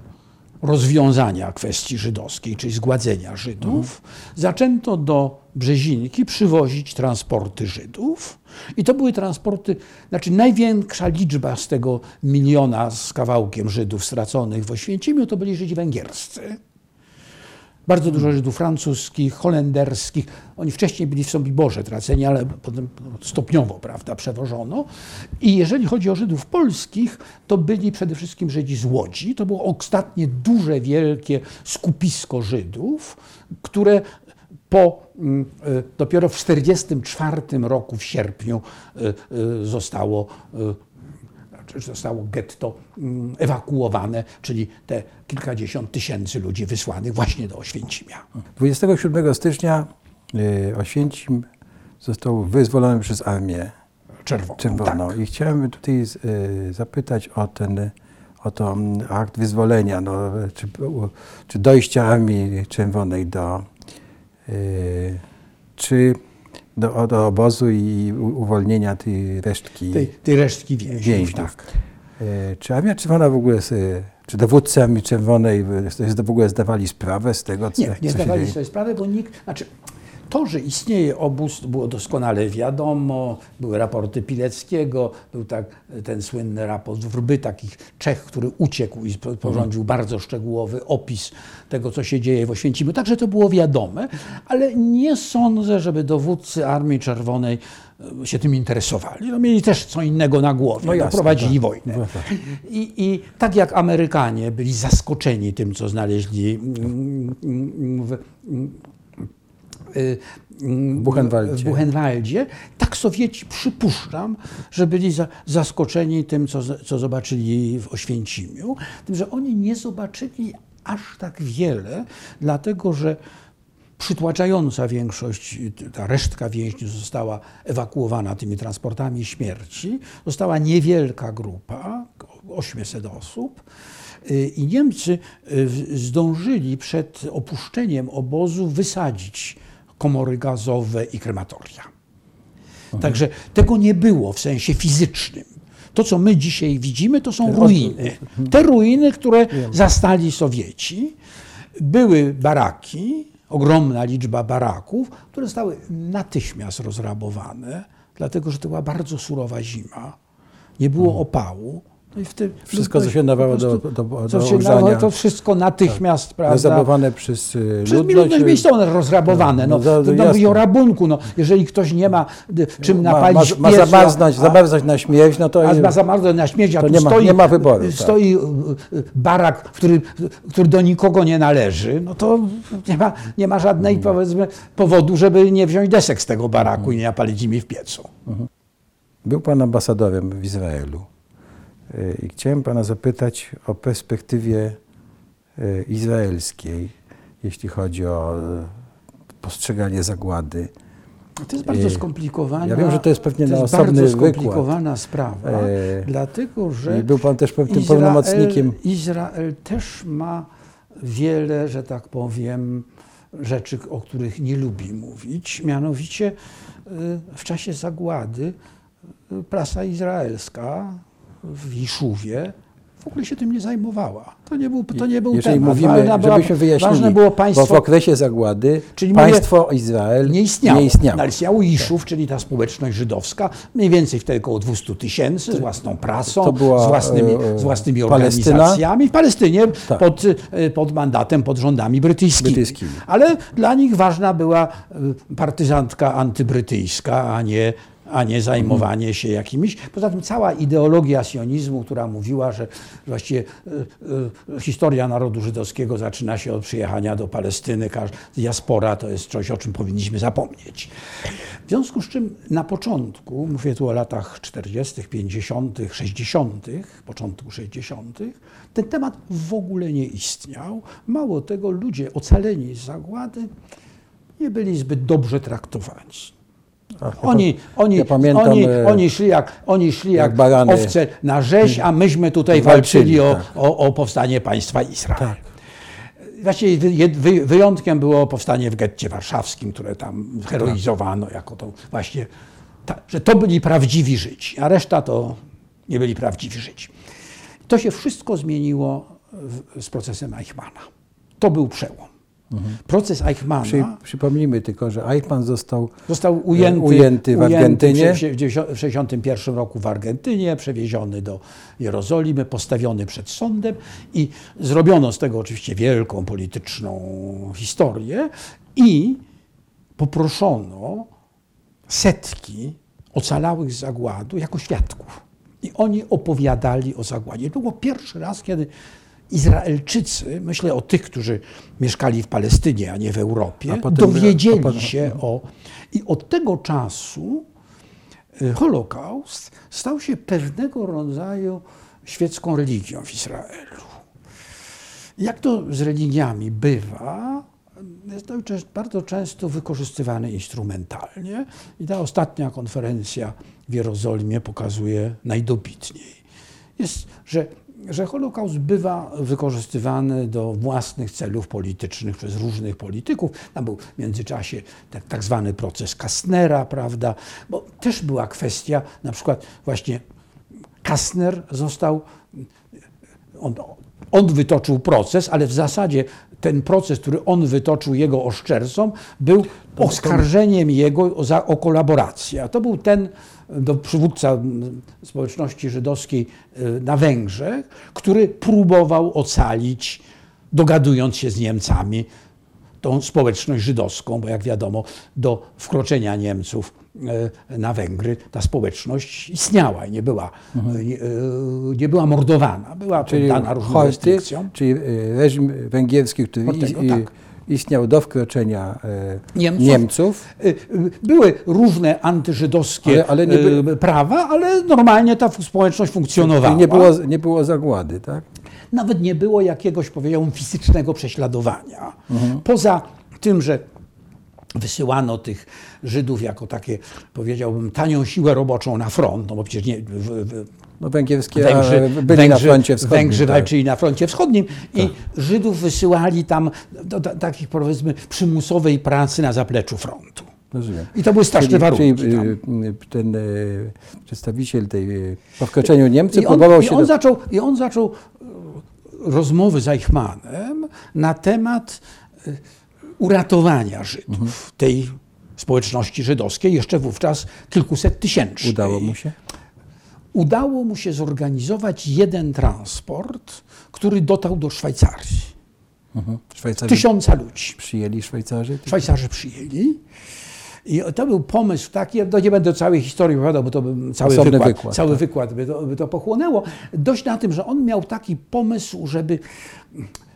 rozwiązania kwestii żydowskiej, czyli zgładzenia Żydów, zaczęto do Brzezinki przywozić transporty Żydów. I to były transporty, znaczy największa liczba z tego miliona z kawałkiem Żydów straconych w Oświęcimiu to byli Żydzi węgierscy. Bardzo dużo Żydów francuskich, holenderskich. Oni wcześniej byli w Sobiborze traceni, ale potem stopniowo prawda, przewożono. I jeżeli chodzi o Żydów polskich, to byli przede wszystkim Żydzi z Łodzi. To było ostatnie duże, wielkie skupisko Żydów, które po, mm, y, dopiero w 1944 roku, w sierpniu, y, y, zostało zostało getto mm, ewakuowane, czyli te kilkadziesiąt tysięcy ludzi wysłanych właśnie do Oświęcimia. 27 stycznia y, Oświęcim został wyzwolony przez armię Czerwoną. czerwoną. Tak. I chciałem tutaj y, zapytać o ten o to mm, akt wyzwolenia, no, czy, czy dojścia Armii Czerwonej do, y, czy do, do obozu i uwolnienia tej resztki Tej, tej resztki więźniów. więźniów. Tak. Y, Czy Armia Czerwona w ogóle, czy dowódcy Armii Czerwonej w ogóle zdawali sprawę z tego, co, Nie, nie co zdawali sobie sprawy, bo nikt, znaczy to, że istnieje obóz, było doskonale wiadomo. Były raporty Pileckiego, był tak, ten słynny raport Wrby, takich Czech, który uciekł i spo- porządził bardzo szczegółowy opis tego, co się dzieje w Oświęcimiu. Także to było wiadome, ale nie sądzę, żeby dowódcy Armii Czerwonej e, się tym interesowali. No, mieli też co innego na głowie. No jasne, prowadzili tak. wojnę. No tak. I, I tak jak Amerykanie byli zaskoczeni tym, co znaleźli mm, mm, w, mm, mm, Buchenwaldzie. w Buchenwaldzie, tak Sowieci przypuszczam, że byli za, zaskoczeni tym, co, co zobaczyli w Oświęcimiu. Tym, że oni nie zobaczyli aż tak wiele, dlatego że przytłaczająca większość, ta resztka więźniów została ewakuowana tymi transportami śmierci. Została niewielka grupa, 800 osób. Y, I Niemcy y, zdążyli przed opuszczeniem obozu wysadzić komory gazowe i krematoria. Także tego nie było w sensie fizycznym. To, co my dzisiaj widzimy, to są ruiny. Te ruiny, które zastali Sowieci, były baraki, ogromna liczba baraków, które zostały natychmiast rozrabowane, dlatego że to była bardzo surowa zima. Nie było opału, No tym Wszystko, co ludność się nadawało po do, prostu- do, co do się dało, to wszystko natychmiast, prawda? zabrawane przez y, Przez ludność. ludność miejscową rozrabowane. No, No, no, to, no, no, mówi o jasne. rabunku. No, jeżeli ktoś nie ma y, czym ma, ma, napalić ma pieca, zamarznąć, a- zamarznąć na śmierć, no to a ma zamarznąć na śmierć, a to nie ma- stoi, nie ma wyboru, tak. stoi y, y, barak, który, który do nikogo nie należy, no to nie ma, nie ma żadnej Mhm. powiedzmy, powodu, żeby nie wziąć desek z tego baraku i nie napalić nimi w piecu. Był Pan ambasadorem w Izraelu Y, i chciałem Pana zapytać o perspektywie y, izraelskiej, jeśli chodzi o y, postrzeganie zagłady. To jest bardzo Y, skomplikowana. ja wiem, że to jest pewnie na jest osobny bardzo wykład. skomplikowana sprawa, E, dlatego że I był Pan też pewnym Izrael, pełnomocnikiem. Izrael też ma wiele, że tak powiem, rzeczy, o których nie lubi mówić. Mianowicie w czasie zagłady prasa izraelska w Jiszuwie w ogóle się tym nie zajmowała. To nie był, to nie był Jeżeli temat. mówimy, była- żebyśmy wyjaśnili, ważne było bo w państwo okresie zagłady Czyli mówię, państwo Izrael nie istniało. Nie istniało. Istniało Iszów, czyli ta społeczność żydowska, mniej więcej wtedy około 200 tysięcy, z własną prasą, była, z własnymi, e, z własnymi Palestyna? organizacjami. W Palestynie Tak. pod, e, pod mandatem, pod rządami brytyjskimi. Brytyjskimi. Ale dla nich ważna była e, partyzantka antybrytyjska, a nie a nie zajmowanie się jakimiś. Poza tym cała ideologia sionizmu, która mówiła, że właściwie e, e, historia narodu żydowskiego zaczyna się od przyjechania do Palestyny, diaspora to jest coś, o czym powinniśmy zapomnieć. W związku z czym na początku, mówię tu o latach 40., 50., 60., początku 60., ten temat w ogóle nie istniał. Mało tego, ludzie ocaleni z zagłady nie byli zbyt dobrze traktowani. Oni, oni, ja pamiętam, oni, e, oni szli jak, oni szli jak, jak barany. owce na rzeź, a myśmy tutaj Walczyli, walczyli o, tak. o, o powstanie państwa Izrael. Tak. Właściwie wy, wy, wyjątkiem było powstanie w getcie warszawskim, które tam heroizowano jako to właśnie, ta, że to byli prawdziwi Żydzi, a reszta to nie byli prawdziwi Żydzi. To się wszystko zmieniło w, z procesem Eichmana. To był przełom. Proces Eichmana Przy, przypomnijmy tylko, że Eichmann został Został ujęty, ujęty w Argentynie. E, W 1961 roku w Argentynie, przewieziony do Jerozolimy, postawiony przed sądem i zrobiono z tego oczywiście wielką polityczną historię i poproszono setki ocalałych z zagładu jako świadków. I oni opowiadali o zagładzie. To było pierwszy raz, kiedy Izraelczycy, myślę o tych, którzy mieszkali w Palestynie, a nie w Europie, dowiedzieli się o. I od tego czasu y, Holokaust stał się pewnego rodzaju świecką religią w Izraelu. Jak to z religiami bywa, jest to bardzo często wykorzystywany instrumentalnie i ta ostatnia konferencja w Jerozolimie pokazuje najdobitniej. Jest, że, że Holokaust bywa wykorzystywany do własnych celów politycznych przez różnych polityków. Tam był w międzyczasie tak, tak zwany proces Kastnera, prawda, bo też była kwestia, na przykład właśnie Kastner został on, on wytoczył proces, ale w zasadzie ten proces, który on wytoczył jego oszczercom, był oskarżeniem jego za, o kolaborację. A to był ten do przywódca społeczności żydowskiej y, na Węgrzech, który próbował ocalić, dogadując się z Niemcami, tą społeczność żydowską, bo jak wiadomo, do wkroczenia Niemców e, na Węgry ta społeczność istniała i nie była, nie, e, nie była mordowana, była czyli poddana różnym restrykcjom. czyli y, reżim węgierski, który tego, y, tak. Istniał do wkroczenia y, Niemców. Niemców. E, e, Były różne antyżydowskie Ale- ale nie by- e, prawa, ale normalnie ta społeczność funkcjonowała. Nie było, nie było zagłady, tak? Nawet nie było jakiegoś, powiedziałbym, fizycznego prześladowania. Mhm. Poza tym, że wysyłano tych Żydów jako takie, powiedziałbym, tanią siłę roboczą na front, no bo przecież nie, w, w, No węgierskie Węgrzy, a, byli na froncie wschodnim. Węgrzy tak. walczyli na froncie wschodnim i Żydów wysyłali tam do, do takich, powiedzmy, przymusowej pracy na zapleczu frontu. Rozumiem. I to były straszne Czyli, warunki. czyli tam. y, ten y, przedstawiciel tej y, po wkroczeniu Niemcy I on, próbował i się... on do- zaczął, I on zaczął e, rozmowy z Eichmannem na temat e, uratowania Żydów, tej społeczności żydowskiej, jeszcze wówczas kilkuset tysięcznej. Udało mu się? udało mu się zorganizować jeden transport, który dotarł do Szwajcarii. Mhm. Tysiąca ludzi. przyjęli Szwajcarzy? Szwajcarzy przyjęli. I to był pomysł taki, ja nie będę całej historii opowiadał, bo to by cały Osobny wykład, wykład, cały tak. wykład by to, by to pochłonęło. Dość na tym, że on miał taki pomysł, żeby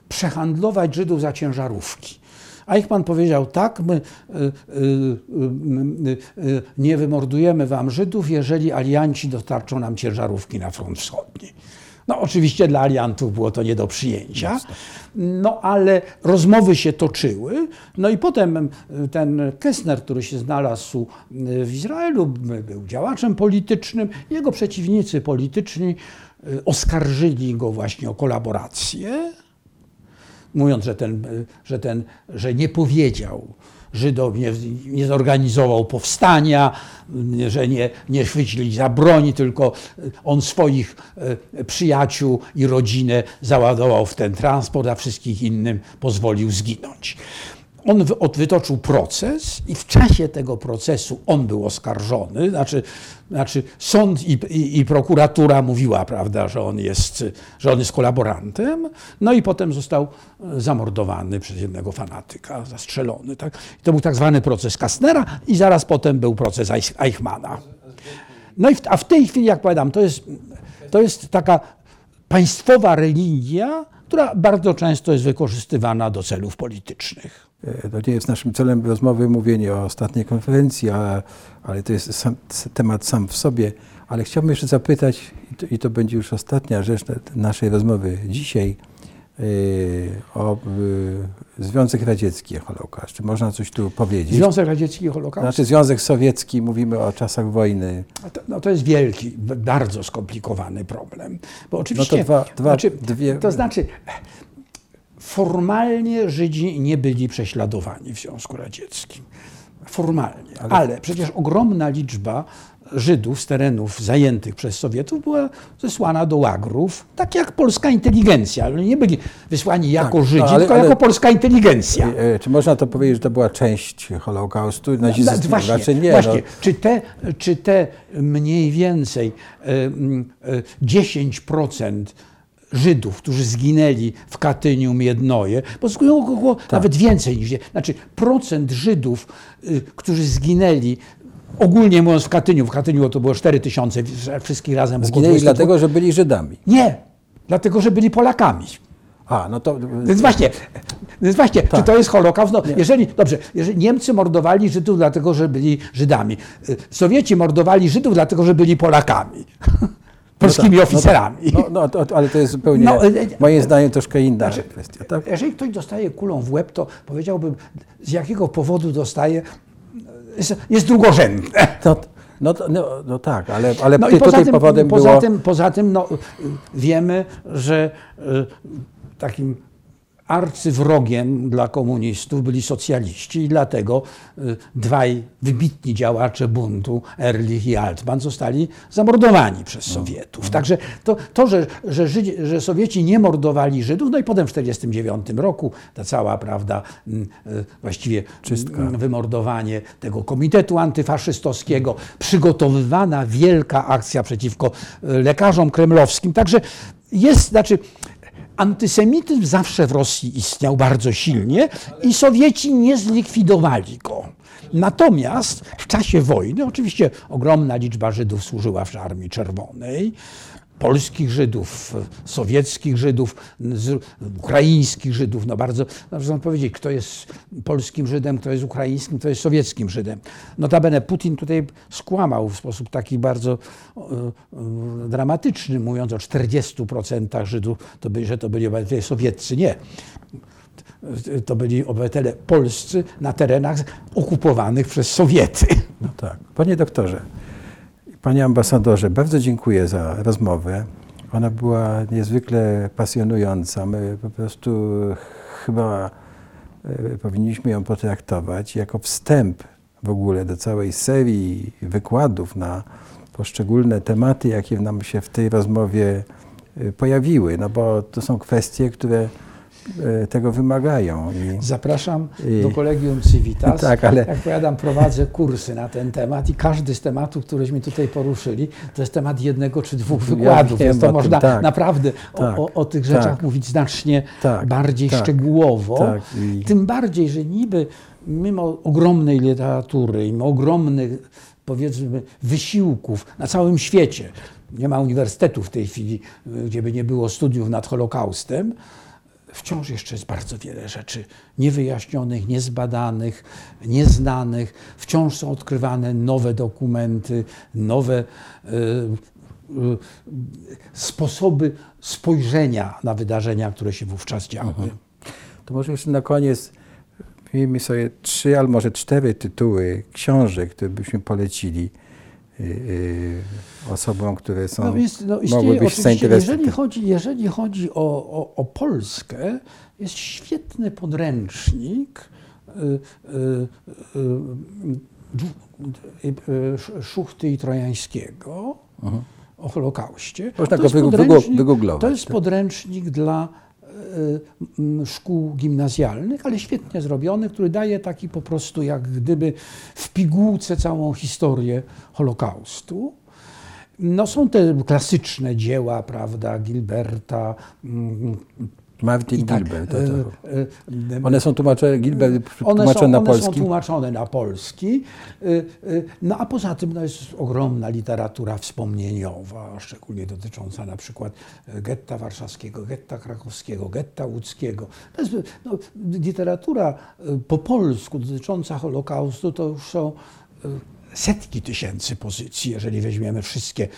przehandlować Żydów za ciężarówki. A ich pan powiedział tak, my y, y, y, nie wymordujemy wam Żydów, jeżeli alianci dostarczą nam ciężarówki na front wschodni. No oczywiście dla aliantów było to nie do przyjęcia, no ale rozmowy się toczyły. No i potem ten Kessner, który się znalazł w Izraelu, by- był działaczem politycznym, jego przeciwnicy polityczni oskarżyli go właśnie o kolaborację mówiąc, że, ten, że, ten, że nie powiedział Żydom, nie, nie zorganizował powstania, że nie, nie chwycili za broń, tylko on swoich e, przyjaciół i rodzinę załadował w ten transport, a wszystkich innym pozwolił zginąć. On wytoczył proces i w czasie tego procesu on był oskarżony, znaczy, znaczy sąd i, i, i prokuratura mówiła, prawda, że on, jest, że on jest kolaborantem, no i potem został zamordowany przez jednego fanatyka, zastrzelony. Tak? I to był tak zwany proces Kastnera i zaraz potem był proces Eich- Eichmana. No i w, a w tej chwili, jak powiadam, to jest, to jest taka państwowa religia, która bardzo często jest wykorzystywana do celów politycznych. E, To nie jest naszym celem rozmowy mówienie o ostatniej konferencji, ale, ale to jest sam, temat sam w sobie. Ale chciałbym jeszcze zapytać, i to, i to będzie już ostatnia rzecz na- naszej rozmowy dzisiaj, e, o e, Związek Radziecki i Holokaust. Czy można coś tu powiedzieć? Związek Radziecki i Holokaust? Znaczy Związek Sowiecki, mówimy o czasach wojny. To, no to jest wielki, bardzo skomplikowany problem. Bo oczywiście, No dwa- dwa- znaczy, dwie- to znaczy, formalnie Żydzi nie byli prześladowani w Związku Radzieckim. Formalnie. Ale- Ale, przecież ogromna liczba Żydów z terenów zajętych przez Sowietów była zesłana do łagrów, tak jak polska inteligencja. Ale nie byli wysłani jako no, Żydzi, ale- tylko ale- jako polska inteligencja. E, Czy można to powiedzieć, że to była część Holokaustu? Nazizm, No, właśnie, raczej nie. właśnie. No. Czy, te, czy te mniej więcej e, mm, e, 10% Żydów, którzy zginęli w Katyniu, Miednoje, bo zginęło około Tak. nawet więcej niż, znaczy procent Żydów, y, którzy zginęli ogólnie mówiąc w Katyniu, w Katyniu to było 4 tysiące, wszystkich razem Zginęli 20 dlatego, że byli Żydami. Nie, dlatego, że byli Polakami. A, no to... Więc właśnie, więc właśnie czy Tak. to jest Holokaust? No, jeżeli, dobrze, jeżeli Niemcy mordowali Żydów dlatego, że byli Żydami. Y, Sowieci mordowali Żydów dlatego, że byli Polakami. Polskimi No tak, oficerami. No, no to, ale to jest zupełnie, No, e, moim zdaniem, troszkę inna Znaczy, kwestia. Tak? Jeżeli ktoś dostaje kulą w łeb, to powiedziałbym, z jakiego powodu dostaje, jest, jest drugorzędne. No, no, to- no, no tak, ale, ale No ty, tutaj tym, powodem poza było... tym, poza tym no, wiemy, że y, takim arcywrogiem dla komunistów byli socjaliści i dlatego y, dwaj wybitni działacze buntu, Ehrlich i Altman, zostali zamordowani przez Sowietów. Także to, to że, że, Żydzi, że Sowieci nie mordowali Żydów, no i potem w 1949 roku ta cała, prawda, mm, y, właściwie Czystka. mm, wymordowanie tego komitetu antyfaszystowskiego, przygotowywana wielka akcja przeciwko e, lekarzom kremlowskim. Także jest, znaczy, antysemityzm zawsze w Rosji istniał bardzo silnie i Sowieci nie zlikwidowali go. Natomiast w czasie wojny, oczywiście ogromna liczba Żydów służyła w Armii Czerwonej, polskich Żydów, sowieckich Żydów, ukraińskich Żydów. No bardzo, można powiedzieć, kto jest polskim Żydem, kto jest ukraińskim, kto jest sowieckim Żydem. Notabene Putin tutaj skłamał w sposób taki bardzo e, e, dramatyczny, mówiąc o 40% Żydów, to by, że to byli obywatele sowieccy. Nie. To byli obywatele polscy na terenach okupowanych przez Sowiety. No tak. Panie doktorze, panie ambasadorze, bardzo dziękuję za rozmowę. Ona była niezwykle pasjonująca. My po prostu chyba e, powinniśmy ją potraktować jako wstęp w ogóle do całej serii wykładów na poszczególne tematy, jakie nam się w tej rozmowie e, pojawiły. No bo to są kwestie, które tego wymagają. I, Zapraszam I- do Kolegium Civitas. Tak, ale- Jak powiadam, prowadzę kursy na ten temat i każdy z tematów, któreśmy tutaj poruszyli, to jest temat jednego czy dwóch Ja wykładów, wiem więc to o tym, można tak. naprawdę Tak, o, o, o tych rzeczach tak. mówić znacznie Tak, bardziej tak, szczegółowo. tak, i- Tym bardziej, że niby mimo ogromnej literatury, mimo ogromnych powiedzmy wysiłków na całym świecie, nie ma uniwersytetu w tej chwili, gdzie by nie było studiów nad Holokaustem, wciąż jeszcze jest bardzo wiele rzeczy niewyjaśnionych, niezbadanych, nieznanych. Wciąż są odkrywane nowe dokumenty, nowe y, y, sposoby spojrzenia na wydarzenia, które się wówczas działy. To może jeszcze na koniec miejmy sobie trzy albo może cztery tytuły książek, które byśmy polecili osobom, które są, No więc no, istnieje, oczywiście, zainteresować. jeżeli chodzi, jeżeli chodzi o, o, o Polskę, jest świetny podręcznik y, y, y, y, y, Sz- Szuchty i Trojańskiego o Holokauście. Mhm. Można To go jest wygu- podręcznik- wygu- wygooglować, To jest tak. podręcznik dla y, szkół gimnazjalnych, ale świetnie zrobiony, który daje taki po prostu jak gdyby w pigułce całą historię Holokaustu. No są te klasyczne dzieła, prawda, Gilberta. Martin i tak, Gilbert. E, e, One są tłumaczone, Gilbert one tłumaczone są, na one polski. są tłumaczone na polski. No a poza tym no, jest ogromna literatura wspomnieniowa, szczególnie dotycząca na przykład e, getta warszawskiego, getta krakowskiego, getta łódzkiego. Jest, no, literatura po polsku dotycząca Holokaustu to już są setki tysięcy pozycji, jeżeli weźmiemy wszystkie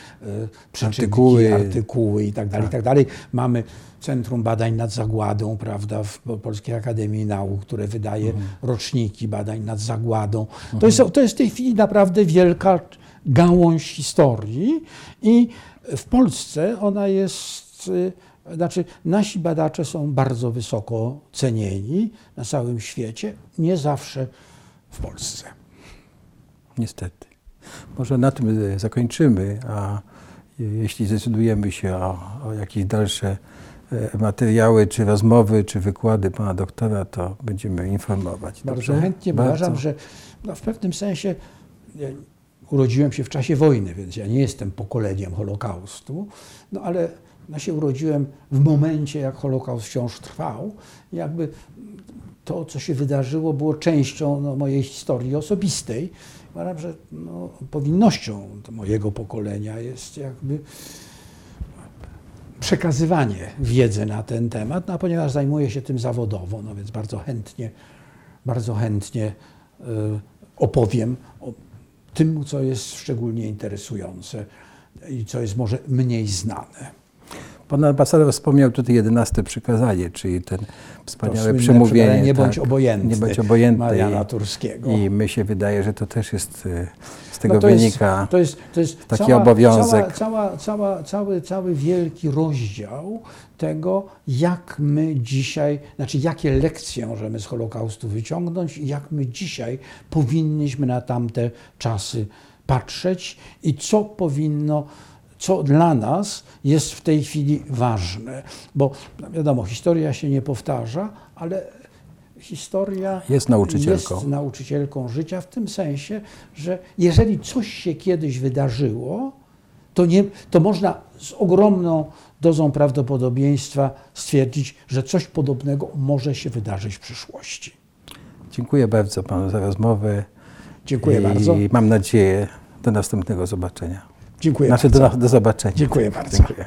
przyczynki, Artykuły. artykuły i tak dalej, i tak dalej. Mamy Centrum Badań nad Zagładą, prawda, w Polskiej Akademii Nauk, które wydaje roczniki badań nad Zagładą. To, jest, to jest w tej chwili naprawdę wielka gałąź historii i w Polsce ona jest, y, znaczy nasi badacze są bardzo wysoko cenieni na całym świecie, nie zawsze w Polsce. Niestety. Może na tym e, zakończymy, a e, jeśli zdecydujemy się o, o jakieś dalsze e, materiały, czy rozmowy, czy wykłady pana doktora, to będziemy informować. Bardzo Dobrze? chętnie, Bardzo. uważam, że no, w pewnym sensie ja urodziłem się w czasie wojny, więc ja nie jestem pokoleniem Holokaustu, no ale ja się urodziłem w momencie, jak Holokaust wciąż trwał. Jakby to, co się wydarzyło, było częścią no, mojej historii osobistej. Uważam, że no, powinnością mojego pokolenia jest jakby przekazywanie wiedzy na ten temat, no, a ponieważ zajmuję się tym zawodowo, no więc bardzo chętnie, bardzo chętnie y, opowiem o tym, co jest szczególnie interesujące i co jest może mniej znane. Pan ambasador wspomniał tutaj jedenaste przykazanie, czyli ten wspaniałe słynne przemówienie. nie bądź tak, obojętny Nie bądź obojętny. Mariana I- Turskiego. I my się wydaje, że to też jest, e, z tego No to wynika. Jest, to jest, to jest taki cała, obowiązek. Cała, cała, cała, cały, cały wielki rozdział tego, jak my dzisiaj, znaczy jakie lekcje możemy z Holokaustu wyciągnąć i jak my dzisiaj powinniśmy na tamte czasy patrzeć i co powinno, co dla nas jest w tej chwili ważne. Bo no wiadomo, historia się nie powtarza, ale historia Jest nauczycielką. jest nauczycielką życia w tym sensie, że jeżeli coś się kiedyś wydarzyło, to, nie, to można z ogromną dozą prawdopodobieństwa stwierdzić, że coś podobnego może się wydarzyć w przyszłości. Dziękuję bardzo panu za rozmowę. Dziękuję I bardzo. mam nadzieję do następnego zobaczenia. Dziękuję Znaczy bardzo. do, do zobaczenia. Dziękuję bardzo. Dziękuję.